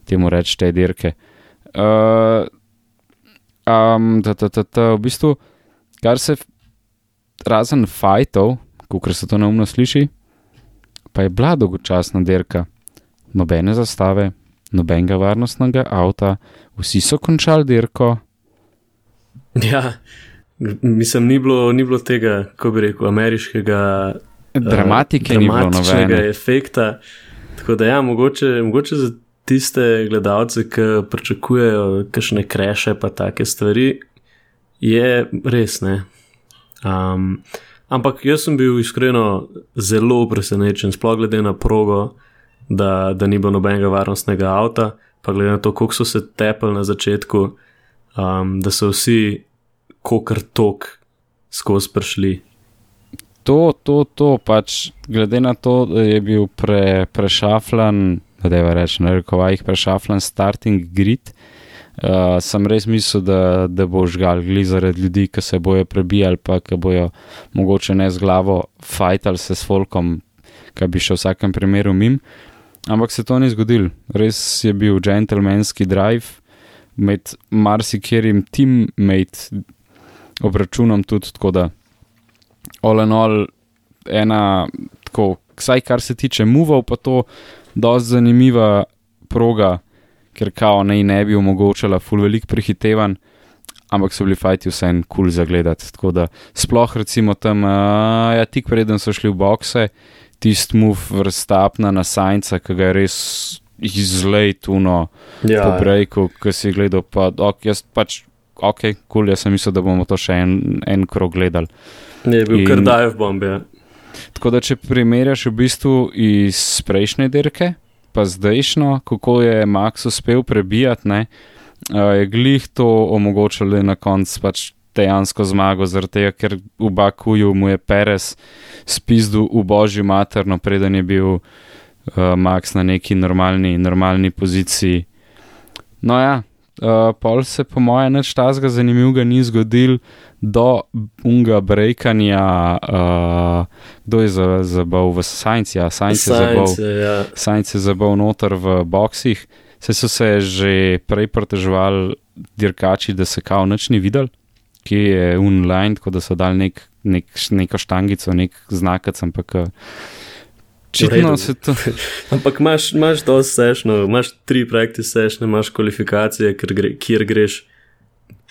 [SPEAKER 6] temu reči te dirke. Uh, um, ta, ta, ta, ta, v bistvu, kar se razen fajtov, kot se to neumno sliši, pa je bila dolgočasna dirka. Nobene zastave, nobenega varnostnega avta, vsi so končali dirko.
[SPEAKER 7] Ja, mislim, ni bilo, ni bilo tega, ko bi rekel, ameriškega. eh,
[SPEAKER 6] Dramatike bilo
[SPEAKER 7] dramatičnega efekta. Tako da, ja, mogoče, mogoče za tiste gledalce, ki pričakujejo kakšne kreše, pa take stvari, je res ne. Um, ampak jaz sem bil iskreno zelo presenečen, sploh glede na progo, da, da ni bilo nobenega varnostnega avta, pa glede na to, koliko so se tepli na začetku, um, da so vsi kokar tok skozi prišli.
[SPEAKER 6] To, to, to, pač glede na to, da je bil pre, prešaflan, da je reči, na rekovajih prešaflan starting grid. Uh, sem res mislil, da, da bo žgal gli zaradi ljudi, ki se bojo prebijali, pa ki bojo mogoče ne z glavo fajtali se s folkom, ki bi še v vsakem primeru mim. Ampak se to ni zgodilo. Res je bil gentlemanski drive med marsikerim teammate obračunom tudi tako da all in all ena, tako, vsaj kar se tiče muvov, pa to dosti zanimiva proga, ker kao naj ne bi omogočala full velik prehitevanj, ampak so bili fajti vsem kul cool za gledati. Tako da sploh recimo tam, uh, ja, tik preden so šli v bokse, tisti muv vrstapna na sajnca, ki ga je res izlej tuno
[SPEAKER 7] Ja,
[SPEAKER 6] po breaku, ki si gledal, pa ok, jaz pač. Ok, kul, cool, jaz sem mislil, da bomo to še en, en krog gledali.
[SPEAKER 7] je bil
[SPEAKER 6] in-
[SPEAKER 7] kar dive bomb. Ja.
[SPEAKER 6] Tako da, če primerjaš v bistvu iz prejšnje dirke, pa zdajšno, kako je Max uspel prebijati, ne, a, je glih to omogočilo na koncu pač dejansko zmago, zaradi tega, ker v Bakuju mu je Perez spizdu v božji materno, preden je bil uh, Max na neki normalni, normalni poziciji. No ja, uh, pol se po mojem nič tazga zanimivega ni zgodil do unga brekanja, uh, kdo je za- zabal v Science, ja, Science je zabal.
[SPEAKER 7] Science, ja.
[SPEAKER 6] Science je zabal noter v boksih, se so se že prej pritoževali dirkači, da se kao nič ni videl, ki je online, tako da so dali nek, nek, neko štangico, nek znakac, ampak eh, očitno
[SPEAKER 7] redu.
[SPEAKER 6] se to.
[SPEAKER 7] Ampak imaš, imaš to sešno, imaš tri practice sešne, imaš kvalifikacije, gre, kjer greš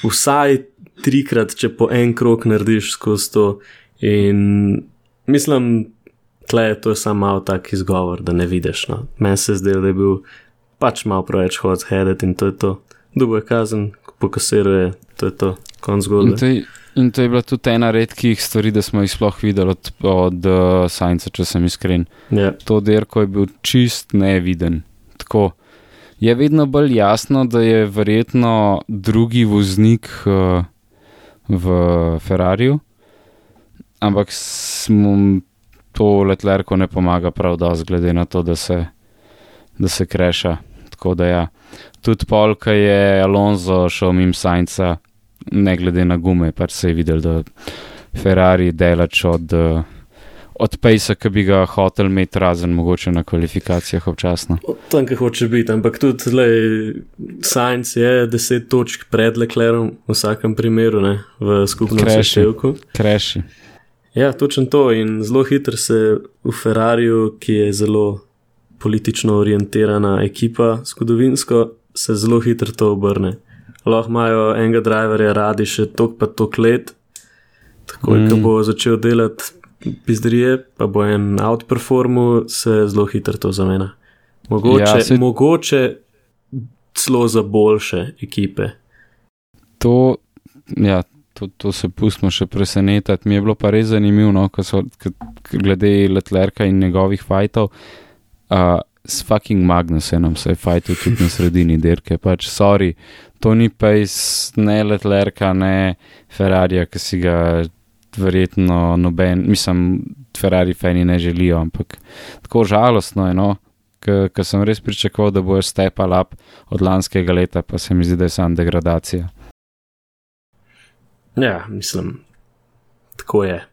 [SPEAKER 7] vsaj trikrat, če po en krok narediš skozi to. In mislim, tle je to samo malo tak izgovor, da ne vidiš. No. Meni se zdi, da je bil pač malo preveč hod headed in to je to. Dubo je kazen, pokasiruje, to je to, konc
[SPEAKER 6] In
[SPEAKER 7] zgodbe.
[SPEAKER 6] to, je, in to je bila tudi ena redkih stvari, da smo jih sploh videli od, od uh, Science, če sem iskren.
[SPEAKER 7] Ja,
[SPEAKER 6] to derko je bil čist neviden. Tako je vedno bolj jasno, da je verjetno drugi voznik uh, v Ferrariju, ampak smo to letlerko ne pomaga prav dosti, glede na to, da se, da se kreša. Tako da ja. Tudi polka je Alonso šel mimo Sajnca, ne glede na gume, pač se je videl, da Ferrari delač od. Uh, od Pejsa, ki bi ga hotel imeti, razen mogoče na kvalifikacijah občasno.
[SPEAKER 7] tam, ki hoče biti, ampak tudi lej, Science je 10 točk pred Leclerom v vsakem primeru, ne, v skupnem
[SPEAKER 6] Kreši.
[SPEAKER 7] seštevku.
[SPEAKER 6] Kreši.
[SPEAKER 7] Ja, točno to in zelo hitro se v Ferrariju, ki je zelo politično orientirana ekipa, zgodovinsko, se zelo hitro to obrne. Lahko imajo enega driverja radi še tok pa tok let, tako mm. ko
[SPEAKER 6] Mm.
[SPEAKER 7] bo začel delati pizderije, pa bo en outperformu, se zelo hitro to zamena. Mogoče,
[SPEAKER 6] Ja,
[SPEAKER 7] se... mogoče celo za boljše ekipe.
[SPEAKER 6] To, ja, to, to se pustimo še presenetiti. Mi je bilo pa res zanimivo, no, ko so, k, k, glede Letlerka in njegovih fajtov. Uh, s fucking Magnusenom se je fajtil tudi na sredini dirke. Pač, sorry, to ni pace, ne Letlerka, ne Ferrari, ki si ga verjetno noben, mislim, Ferrari fani ne želijo, ampak tako žalostno je, no, ker sem res pričakoval, da bojo stepal up od lanskega leta, pa se mi zdi, da je sam degradacija.
[SPEAKER 7] Ja, mislim, tako je.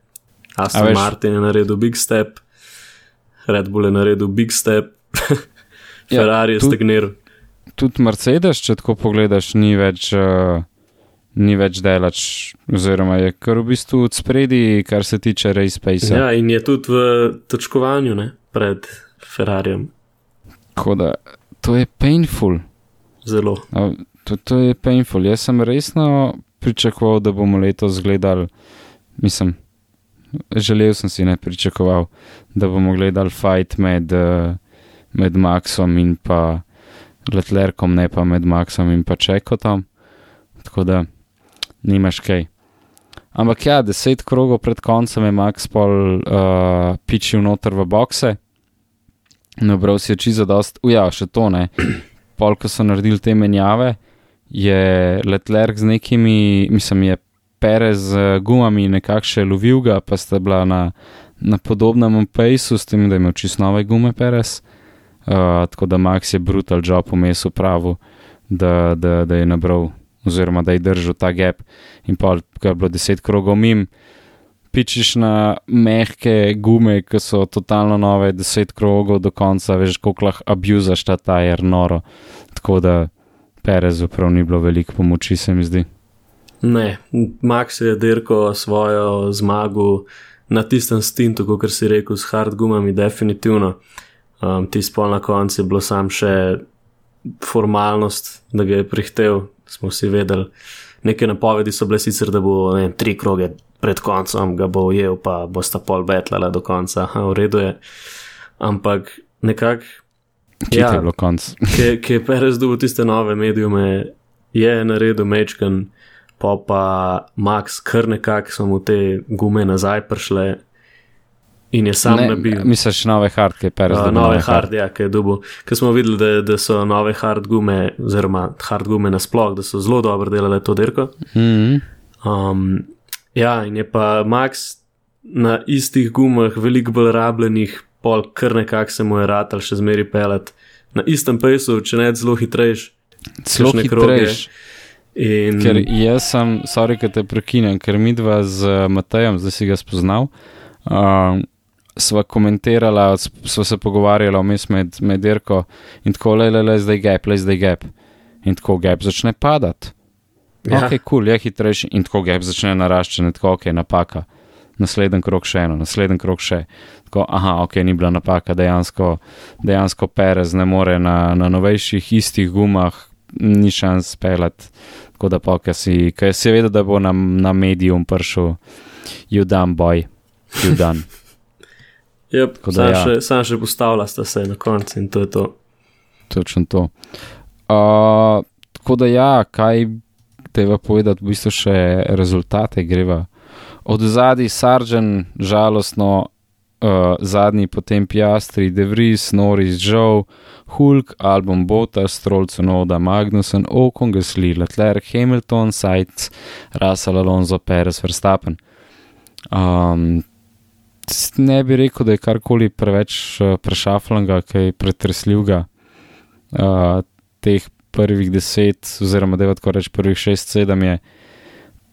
[SPEAKER 7] Aston
[SPEAKER 6] veš-
[SPEAKER 7] Martin je naredil big step, Red Bull je naredil big step,
[SPEAKER 6] Ja,
[SPEAKER 7] Ferrari je stagniral.
[SPEAKER 6] Tudi Mercedes, če tako pogledaš, ni več. Uh, Ni več delač, oziroma je kar v bistvu od spredi, kar se tiče Race Pace.
[SPEAKER 7] Ja, in je tudi v točkovanju ne, pred Ferrarijem.
[SPEAKER 6] Tako da to je painful.
[SPEAKER 7] Zelo.
[SPEAKER 6] A, To, to je painful. Jaz sem resno pričakoval, da bomo letos gledali, mislim, želel sem si ne pričakoval, da bomo gledali fight med, eh, med Maxom in pa Letlerkom, ne pa med Maxom in pa Čekotom. Tako da nimaš kaj. Ampak ja, deset krogov pred koncem je Max pol uh, pičil noter v bokse. Nabral si je čisto dost, uja, še to ne. Pol, ko so naredili te menjave, je Letlerk z nekimi, mislim, je Perez z gumami nekako še lovil ga, pa sta bila na, na podobnem pejsu, s tem, da je imel čisto nove gume Perez. Uh, tako da Max je brutal job vmes upravil, da, da, da je nabral, oziroma da je držal ta gap. In pa, ko je bilo deset krogov mim, pičiš na mehke gume, ki so totalno nove, deset krogov do konca, veš, koliko lahko abuzaš ta tajer noro. Tako da Perezu prav ni bilo veliko pomoči, se mi zdi.
[SPEAKER 7] Ne, Max je dirko svojo zmago na tistem stintu, kot si rekel, s hard gumami, definitivno. Um, ti spol na koncu je bilo sam še formalnost, da ga je prihtel, smo vsi vedeli. Neke napovedi so bile sicer, da bo ne, vem, tri kroge pred koncem ga bo ujel, pa bo sta pol betlala do konca, Aha, v redu je. Ampak nekako,
[SPEAKER 6] Kje
[SPEAKER 7] Ja.
[SPEAKER 6] je bilo konc?
[SPEAKER 7] ki ki je Perez dobil tiste nove medijume, je naredil mečken, pa pa Max kar nekako so mu te gume nazaj prišle in je sam
[SPEAKER 6] Ne,
[SPEAKER 7] nabil.
[SPEAKER 6] Misliš nove hard, ki je Perez
[SPEAKER 7] Uh,
[SPEAKER 6] dobil
[SPEAKER 7] nove hard, ja, ki je dobil. Ker smo videli, da, da so nove hard gume, oziroma hard gume nasploh, da so zelo dobro delale to dirko.
[SPEAKER 6] Mm
[SPEAKER 7] Um, ja, in je pa Max na istih gumah, veliko bolj rabljenih, pol kar nekako se mu je ratal še zmeri pelet. Na istem pesu, če ne zelo hitrejš.
[SPEAKER 6] Zelo hitrejš.
[SPEAKER 7] In
[SPEAKER 6] Ker jaz sem, sorry, ker te prekinem, ker mi dva z Matejem, zdaj si ga spoznal. Uh, sva komentirala, sva se pogovarjala vmes med, med dirko in tako, le, le, le, zdaj gap, le, zdaj gap. In tako gap začne padati. Ja. Ok, kul, cool, je hitrejši in tako gap začne naraščati, tako ok, napaka. Naslednji krok še eno, naslednji krok še. Tako, aha, ok, ni bila napaka, dejansko, dejansko Perez ne more na, na novejših istih gumah, ni šans pelati. Tako da pa, ker si, ker si vedel, da bo na, na prišel, you done boy, you done.
[SPEAKER 7] Yep,
[SPEAKER 6] da
[SPEAKER 7] sam,
[SPEAKER 6] ja.
[SPEAKER 7] še, sam še postavila sta se na koncu in to je to.
[SPEAKER 6] Točno to. Uh, tako da ja, kaj teba povedati, v bistvu še rezultate greva. Od zadaj Sargent, žalostno, uh, zadnji potem Piastri, De Vries, Norris, Joe, Hulk, Album Bota, Strolcu Noda, Magnussen, Okon, Gasly, Leclerc, Hamilton, Sainz, Russell, Alonso, Perez, Verstappen. Um, ne bi rekel, da je karkoli preveč uh, prešaflanga, kaj pretresljivega. Uh, teh prvih deset, oziroma devet, ko reč prvih šest, sedem je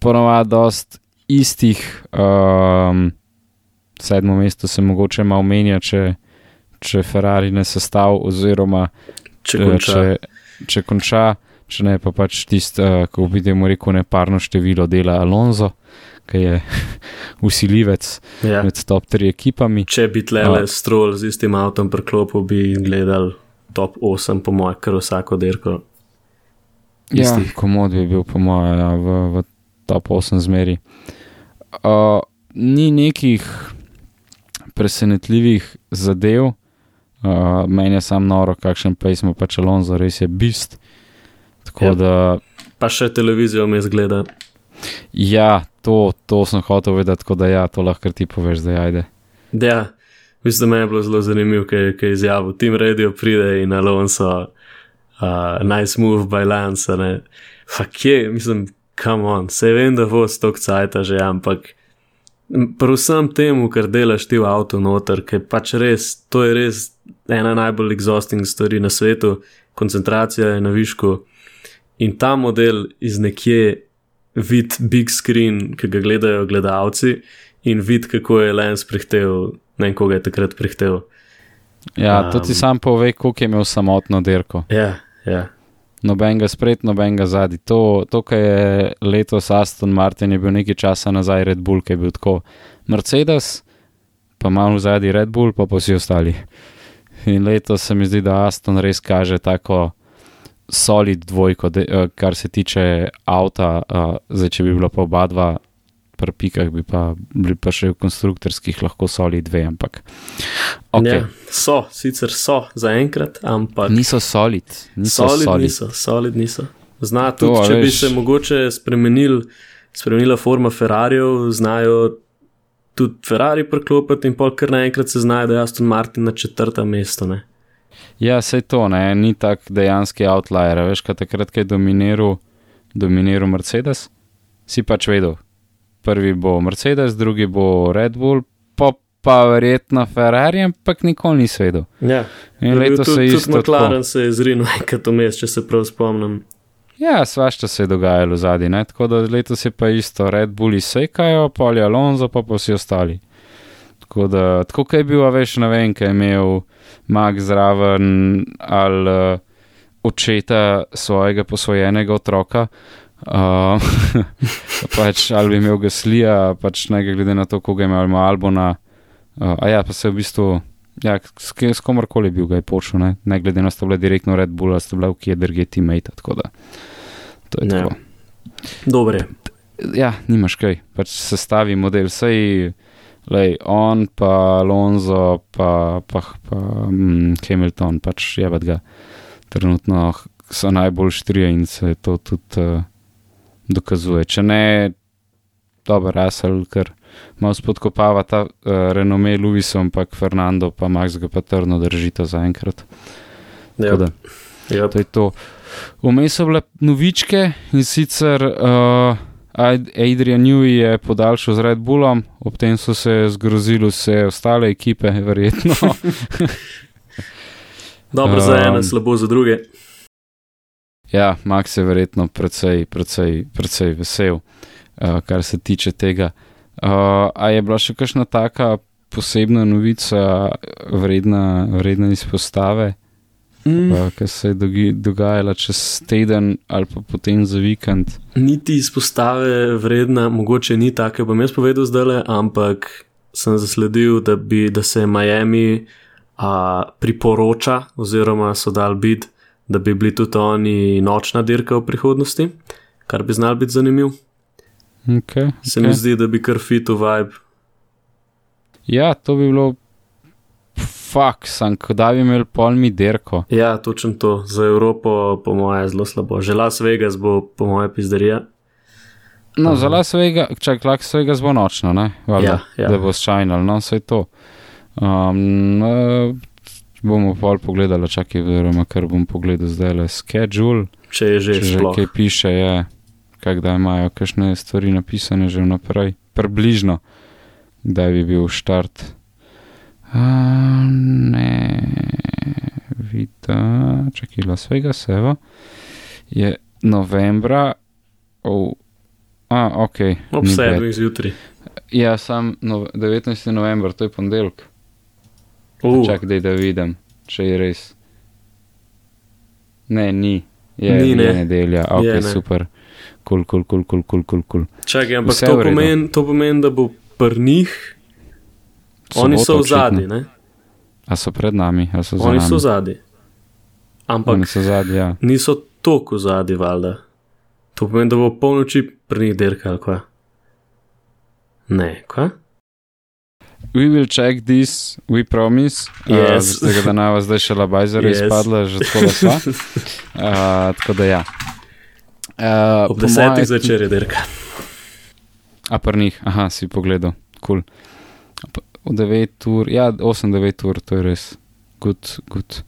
[SPEAKER 6] ponovadi dost istih. Um, sedmo mesto se mogoče malo menja, če, če Ferrari ne sestav, oziroma
[SPEAKER 7] Če
[SPEAKER 6] eh,
[SPEAKER 7] konča.
[SPEAKER 6] če, če konča, če ne pa pač tisto, uh, ko bi temu rekel, neparno število dela Alonso, ki je usiljivec
[SPEAKER 7] Ja.
[SPEAKER 6] med top tri ekipami.
[SPEAKER 7] Če bi tlele strol z istim avtom preklopil, bi gledal top 8, po mojem, kar vsako dirko.
[SPEAKER 6] Ja, komod bi bil, po mojem, ja, v, v top 8 zmeri. Uh, ni nekih presenetljivih zadev, uh, meni je sam noro, kakšen pej smo pač Alonso, res je bist. Tako
[SPEAKER 7] Ja.
[SPEAKER 6] da,
[SPEAKER 7] Pa še televizijo mi zgleda.
[SPEAKER 6] Ja, to, to sem hotel vedeti, tako da ja, to lahko ti poveš, da ajde.
[SPEAKER 7] Ja, Mislim, da me je bilo zelo zanimivo, kaj je izjavil. Tim Radio pride in Alonso, uh, nice move by Lance. ne. Fak je, mislim, come on, se vem, da bo stok cajta že, ampak predvsem temu, kar delaš ti v avtu noter, ker pač res, to je res ena najbolj exhausting stvari na svetu, koncentracija je na višku in ta model iz nekje vid big screen, ki ga gledajo gledalci in vid, kako je Lens prihtel, ne vem, koga je takrat prihtel.
[SPEAKER 6] Ja, to ti
[SPEAKER 7] Um,
[SPEAKER 6] sam pove, koliko je imel samotno dirko.
[SPEAKER 7] Ja, ja.
[SPEAKER 6] Noben ga spred, noben ga zadnji. To, to kar je letos Aston Martin, je bil nekaj časa nazaj Red Bull, ki je bil tako Mercedes, pa malo zadnji Red Bull, pa pa vsi ostali. In letos se mi zdi, da Aston res kaže tako solid dvojko, de, eh, kar se tiče avta. eh, Zdaj, če bi bilo pa oba dva pri pikah, bi pa bili pa še v konstruktorskih lahko solid dve, ampak. Okay.
[SPEAKER 7] ja. So, sicer so zaenkrat, ampak
[SPEAKER 6] Niso solid, niso
[SPEAKER 7] solid,
[SPEAKER 6] solid.
[SPEAKER 7] niso, solid niso. Zna
[SPEAKER 6] To,
[SPEAKER 7] tudi,
[SPEAKER 6] a
[SPEAKER 7] če bi
[SPEAKER 6] veš.
[SPEAKER 7] se mogoče spremenil, spremenila forma Ferrarijev, znajo tudi Ferrari preklopiti in pol kar naenkrat se znajo, da je Aston Martin na četrtem mestu. Ne?
[SPEAKER 6] Ja, sej to, ne, ni tak dejanski outlier. Veš, kaj takrat, ko je dominiral, dominiral Mercedes, si pač vedel. Prvi bo Mercedes, drugi bo Red Bull, pa pa verjetno Ferrari, ampak nikoli nisi vedel.
[SPEAKER 7] Ja,
[SPEAKER 6] In letos se je
[SPEAKER 7] tudi
[SPEAKER 6] isto.
[SPEAKER 7] McLaren
[SPEAKER 6] tako.
[SPEAKER 7] se je zrinil enkrat vmes, če se prav spomnim.
[SPEAKER 6] Ja, svašta se je dogajalo zadnji, ne, tako da letos je pa isto, Red Bulli sekajo, Poli Alonso, pa pa vsi ostali. Tako da, tako kaj je bil, veš, ne vem, kaj je imel Mag zraven ali uh, očeta svojega posvojenega otroka. Uh, pač, ali bi imel Gaslija, pač ne glede na to, koga je imel, ali ima Albona. Uh, a ja, pa se je v bistvu, ja, s, s komorkoli bil ga je počel, ne, ne glede na to, sta bila direktno Red Bull, ali sta bila v kje drugje teammate. Tako da, to je
[SPEAKER 7] Ja.
[SPEAKER 6] tako.
[SPEAKER 7] Dobre.
[SPEAKER 6] Ja, nimaš kaj, pač sestavi model, sej. Lej, on, pa Alonso, pa, pa, pa mm, Hamilton, pač je ga. Trenutno so najbolj štrije in se to tudi uh, dokazuje. Če ne, dobro, Russell, ker malo spodkopava ta uh, renome Luisa, ampak Fernando, pa Max ga pa trdno držita zaenkrat.
[SPEAKER 7] Ja,
[SPEAKER 6] Tako da,
[SPEAKER 7] ja.
[SPEAKER 6] To je to. Vmes so bile novičke in sicer uh, Adrian Newey je podaljšal z Red Bullom, ob tem so se zgrozili vse ostale ekipe, verjetno.
[SPEAKER 7] Dobro za ene,
[SPEAKER 6] Um,
[SPEAKER 7] slabo za druge.
[SPEAKER 6] ja, Max je verjetno precej, precej, precej vesel, uh, kar se tiče tega. Uh, a je bila še kakšna taka posebna novica, vredna, vredna izpostave?
[SPEAKER 7] Mm.
[SPEAKER 6] uh, ki se je dogajala čez teden ali pa potem za vikend.
[SPEAKER 7] Niti izpostave vredna, mogoče ni tako, bom jaz povedal zdaj, ampak sem zasledil, da, bi, da se Miami a, priporoča, oziroma so dal bid, da bi bili tudi oni nočna dirka v prihodnosti, kar bi znal biti zanimiv.
[SPEAKER 6] Okay,
[SPEAKER 7] Se mi zdi, da bi kar fit v vibe.
[SPEAKER 6] Ja, to bi bilo. Fak, sem, da bi imel pol mi derko.
[SPEAKER 7] Ja, točno to. Za Evropo, po mojem, zelo slabo. Že Las Vegas bo, po mojem, pizderija.
[SPEAKER 6] No, za Las Vegas, čak, Las Vegas bo nočno, ne? Valjda,
[SPEAKER 7] Ja, ja.
[SPEAKER 6] Da bo šajnal, no, vse to. Um, uh, bomo pol pogledali, čakaj, oziroma kar bom pogledal zdaj le schedule.
[SPEAKER 7] Če je že
[SPEAKER 6] Če že kaj piše, je, kak da imajo kakšne stvari napisane že vnaprej, približno, kdaj bi bil štart. A, ne, vidim, čakaj, Las Vegas, evo, je novembra, oh, a, ok.
[SPEAKER 7] Ob sedmih zjutraj.
[SPEAKER 6] Ja, sam no, 19. november, to je ponedeljek.
[SPEAKER 7] Uh,
[SPEAKER 6] Čakaj, daj, da vidim, če je res. Ne, ni. Je,
[SPEAKER 7] Ni,
[SPEAKER 6] je
[SPEAKER 7] ne.
[SPEAKER 6] nedelja, ok,
[SPEAKER 7] Je, ne.
[SPEAKER 6] super. Kul, kul, kul, kul, kul, kul, kul.
[SPEAKER 7] Čakaj, ampak
[SPEAKER 6] Vse
[SPEAKER 7] to
[SPEAKER 6] v redu.
[SPEAKER 7] pomeni, to pomeni, da bo pri njih, oni so v zadnji, ne?
[SPEAKER 6] A so pred nami, a so za
[SPEAKER 7] Oni
[SPEAKER 6] nami.
[SPEAKER 7] so v zadnji. Ampak
[SPEAKER 6] Oni so zadnji, ja.
[SPEAKER 7] niso toliko v zadnji, valjda. To pomeni, da bo polnoči pri njih dirka ali kva. Ne, kva?
[SPEAKER 6] We will check this, we promise.
[SPEAKER 7] Yes.
[SPEAKER 6] Uh, da nam zdaj še labajzer
[SPEAKER 7] Yes.
[SPEAKER 6] izpadla, že tako da sva. Uh, tako da ja. Uh,
[SPEAKER 7] Ob desetih zvečer je dirka.
[SPEAKER 6] A pri njih, aha, si pogledal, kul. Cool. 9 ur, ja, 8-9 ur, to je res. Good, good.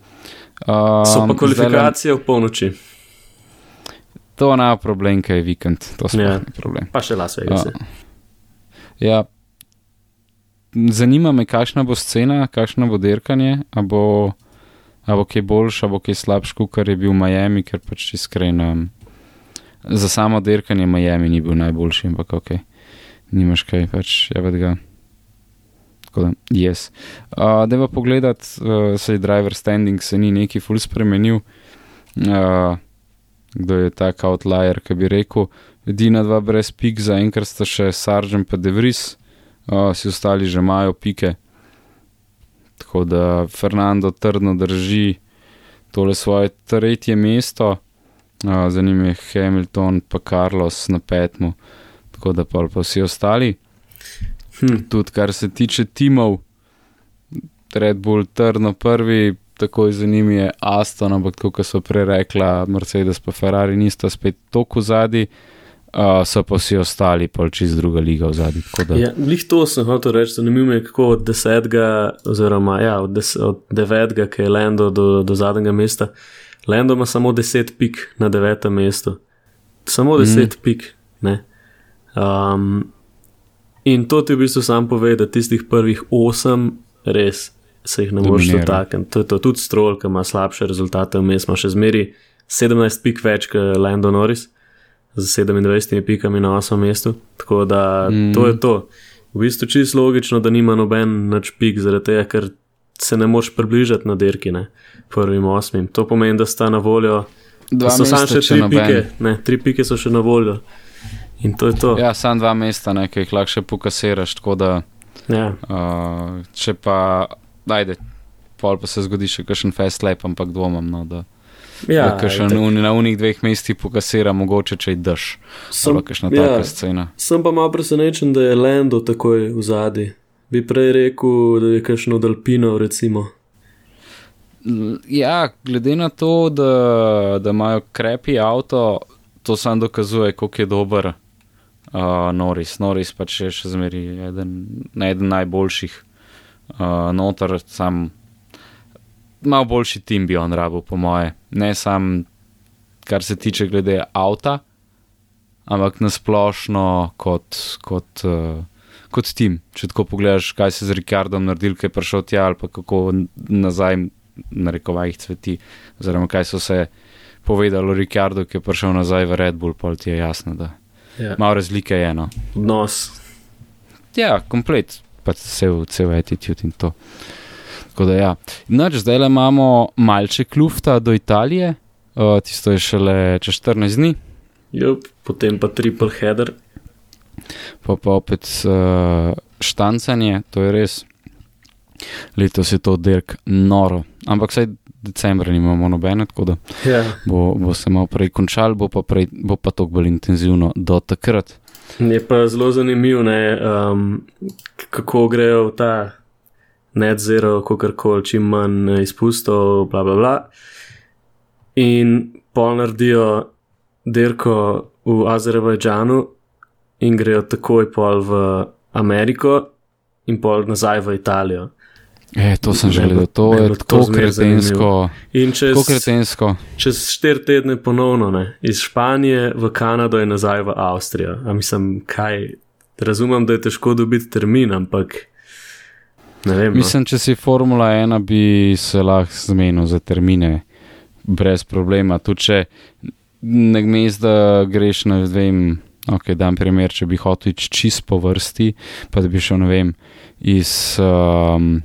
[SPEAKER 6] Um,
[SPEAKER 7] So pa kvalifikacije v polnoči,
[SPEAKER 6] To na problem, kaj je vikend, to sploh
[SPEAKER 7] Ja.
[SPEAKER 6] problem.
[SPEAKER 7] pa še Las Vegas.
[SPEAKER 6] Ja. Ja. Zanima me, kakšna bo scena, kakšno bo dirkanje, a bo, a bo kaj boljš, a bo kaj slabš, kot je bil Miami, ker pač iskreno. Za samo dirkanje Miami ni bil najboljši, ampak ok, nimaš kaj, pač je ved ga. Tako da, yes. Uh, da pa pogledat, uh, se je driver standing se ni neki ful spremenil. Uh, kdo je tak outlier, ki bi rekel, edina dva brez pik, zaenkrat sta še Sargent pa Devris, uh, vsi ostali že imajo pike. Tako da Fernando trdno drži tole svoje tretje mesto, uh, za njim je Hamilton pa Carlos na petmu, tako da pa vsi ostali.
[SPEAKER 7] Hm.
[SPEAKER 6] Tudi kar se tiče timov, Red Bull trdno prvi, takoj za njimi je Aston, ampak kot so prej rekla, Mercedes pa Ferrari nista spet toliko zadnji, uh, so pa vsi ostali pa čez druga liga v zadnji.
[SPEAKER 7] Ja, Lih to sem hotel reči, zanimivo je, kako od desetega, oziroma ja, od, des, od devetega, ki je Lando do, do zadnjega mesta. Lando ima samo deset pik na devetem mestu. Samo deset mm. pik. Ne? Um, in to ti v bistvu sam pove, da tistih prvih osem res se jih ne moreš dotakniti. To je to tudi strol, ki ima slabše rezultate, vmes ima še zmeri 17 pik več kot Lando Norris z 27 pikami na 8 mestu. Tako da mm. to je to. V bistvu čisto logično, da nima noben nač pik, zaradi tega, ker se ne moš približati na dirki, ne, prvim osmim. To pomeni, da sta na voljo.
[SPEAKER 6] Dva
[SPEAKER 7] so samo še tri
[SPEAKER 6] noben.
[SPEAKER 7] pike, ne, tri pike so še na voljo. In to je to.
[SPEAKER 6] Ja, samo dva mesta, nekaj jih lahko še pokasiraš, da
[SPEAKER 7] Ja.
[SPEAKER 6] uh, če pa, ajde, pol pa se zgodi še kakšen fast lap, ampak dvomam, no, da,
[SPEAKER 7] Ja,
[SPEAKER 6] da kakšen uni, na unih dveh mestih pokasira, mogoče če je.
[SPEAKER 7] Sem-
[SPEAKER 6] Ali kakšna
[SPEAKER 7] ja.
[SPEAKER 6] taka scena.
[SPEAKER 7] Sem pa malo presenečen, da je Lando takoj v zadnji. Bi prej rekel, da je kakšno Dalpino, recimo.
[SPEAKER 6] Ja, glede na to, da, da imajo krepi avto, to sam dokazuje, koliko je dober uh, Norris. Norris pač je še zmeri eden, eden najboljših uh, noter, sam malo boljši tim bi on rabil, po moje. Ne sam, kar se tiče glede avta, ampak nasplošno kot, kot, uh, kot tim. Če tako pogledaš, kaj se z Ricardom naredil, ki je prišel tja ali pa kako nazaj na rekovajih cveti, oziroma kaj so se povedali o Ricardu, ki je prišel nazaj v Red Bull, pol ti je jasno, da
[SPEAKER 7] Ja.
[SPEAKER 6] malo razlike je eno.
[SPEAKER 7] Odnos.
[SPEAKER 6] Ja, komplet, pa cel, cel attitude in to. Tako da ja. Noč, zdaj le imamo malce klufta do Italije, uh, tisto je šele čez 14 dni,
[SPEAKER 7] Jup, potem pa triple header.
[SPEAKER 6] pa pa opet uh, štancanje, to je res. Letos je to dirk noro, ampak vsaj decembra nimamo nobene, tako da
[SPEAKER 7] Ja.
[SPEAKER 6] bo, bo se malo prej končal, bo pa, prej, bo pa to bolj intenzivno do takrat.
[SPEAKER 7] Je pa zelo zanimivo, ne, um, kako grejo v ta net zero, kako koli, čim manj izpustov, bla bla bla. In pol naredijo dirko v Azerbajdžanu in grejo takoj pol v Ameriko in pol nazaj v Italijo.
[SPEAKER 6] E, to sem želel, to je tako kretensko.
[SPEAKER 7] In čez,
[SPEAKER 6] kretensko.
[SPEAKER 7] čez štiri tedne ponovno, ne, iz Španije v Kanado in nazaj v Avstrijo. A mislim, kaj. Razumem, da je težko dobiti termin, ampak ne vem. No.
[SPEAKER 6] Mislim, če si Formula 1, bi se lahko zmenil za termine brez problema. Tudi če ne gmez, da greš na vem. Ok, dam primer, če bi hotel iti čist po vrsti, pa da bi šel, ne vem, iz, um,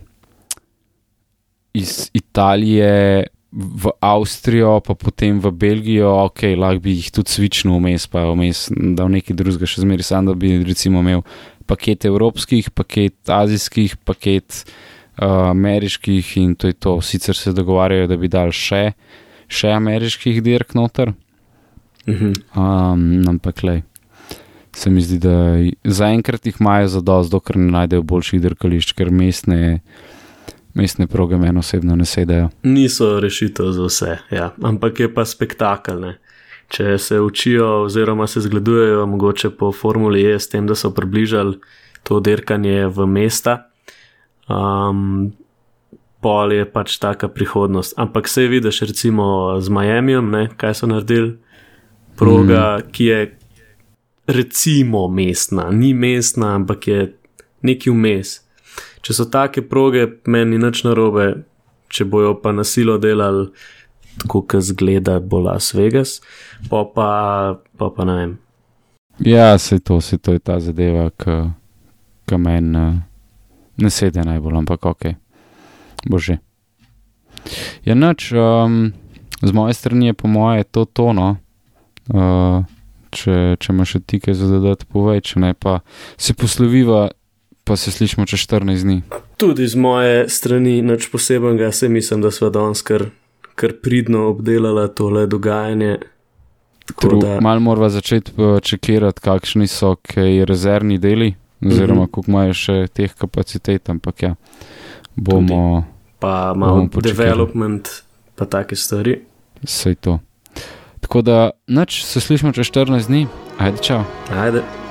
[SPEAKER 6] iz Italije v Avstrijo, pa potem v Belgijo, ok, lahko bi jih tudi svičnil vmes, pa vmes dal nekaj drugega, še zmeraj sam, da bi recimo imel paket evropskih, paket azijskih, paket uh, ameriških in to je to. Sicer se dogovarjajo, da bi dal še, še ameriških dirk noter,
[SPEAKER 7] Mhm.
[SPEAKER 6] um, ampak le. Se mi zdi, da zaenkrat jih imajo za dosto, dokler ne najdejo boljših dirkališč, ker mestne, mestne proge meni osebno ne sedajo.
[SPEAKER 7] Niso rešitev za vse, ja. ampak je pa spektakel. Ne. Če se učijo, oziroma se zgledujejo, mogoče po Formuli E, s tem, da so približali to dirkanje v mesta, Um, pol je pač taka prihodnost. Ampak se vidiš, recimo z Miamijem, ne, kaj so naredili, proga, mm. ki je recimo mestna, ni mestna, ampak je neki vmes. Če so take proge, meni nič narobe, če bojo pa nasilo delali, tako kot zgleda, bo Las Vegas, pa pa, pa, pa ne vem.
[SPEAKER 6] Ja, se to, se to je ta zadeva, ki meni uh, ne sedi najbolj, ampak ok, bože. Ja, noč, um, z moje strani je po moje to tono. Uh, če, če imaš še ti kaj za dodati, povej, če ne pa se posloviva, pa se slišimo čez 14 dni.
[SPEAKER 7] Tudi z moje strani nič posebnega, se mislim, da smo danes kar, kar pridno obdelali tole dogajanje.
[SPEAKER 6] Da... Mal moramo začeti čekirati, kakšni so kaj rezervni deli, oziroma mm -hmm. koliko imajo še teh kapacitet, ampak ja, bomo.
[SPEAKER 7] Tudi. Pa malo development, pa take stvari.
[SPEAKER 6] Sej to. Tako da, noč se slišimo čez 14 dni, ajde, čau.
[SPEAKER 7] Ajde.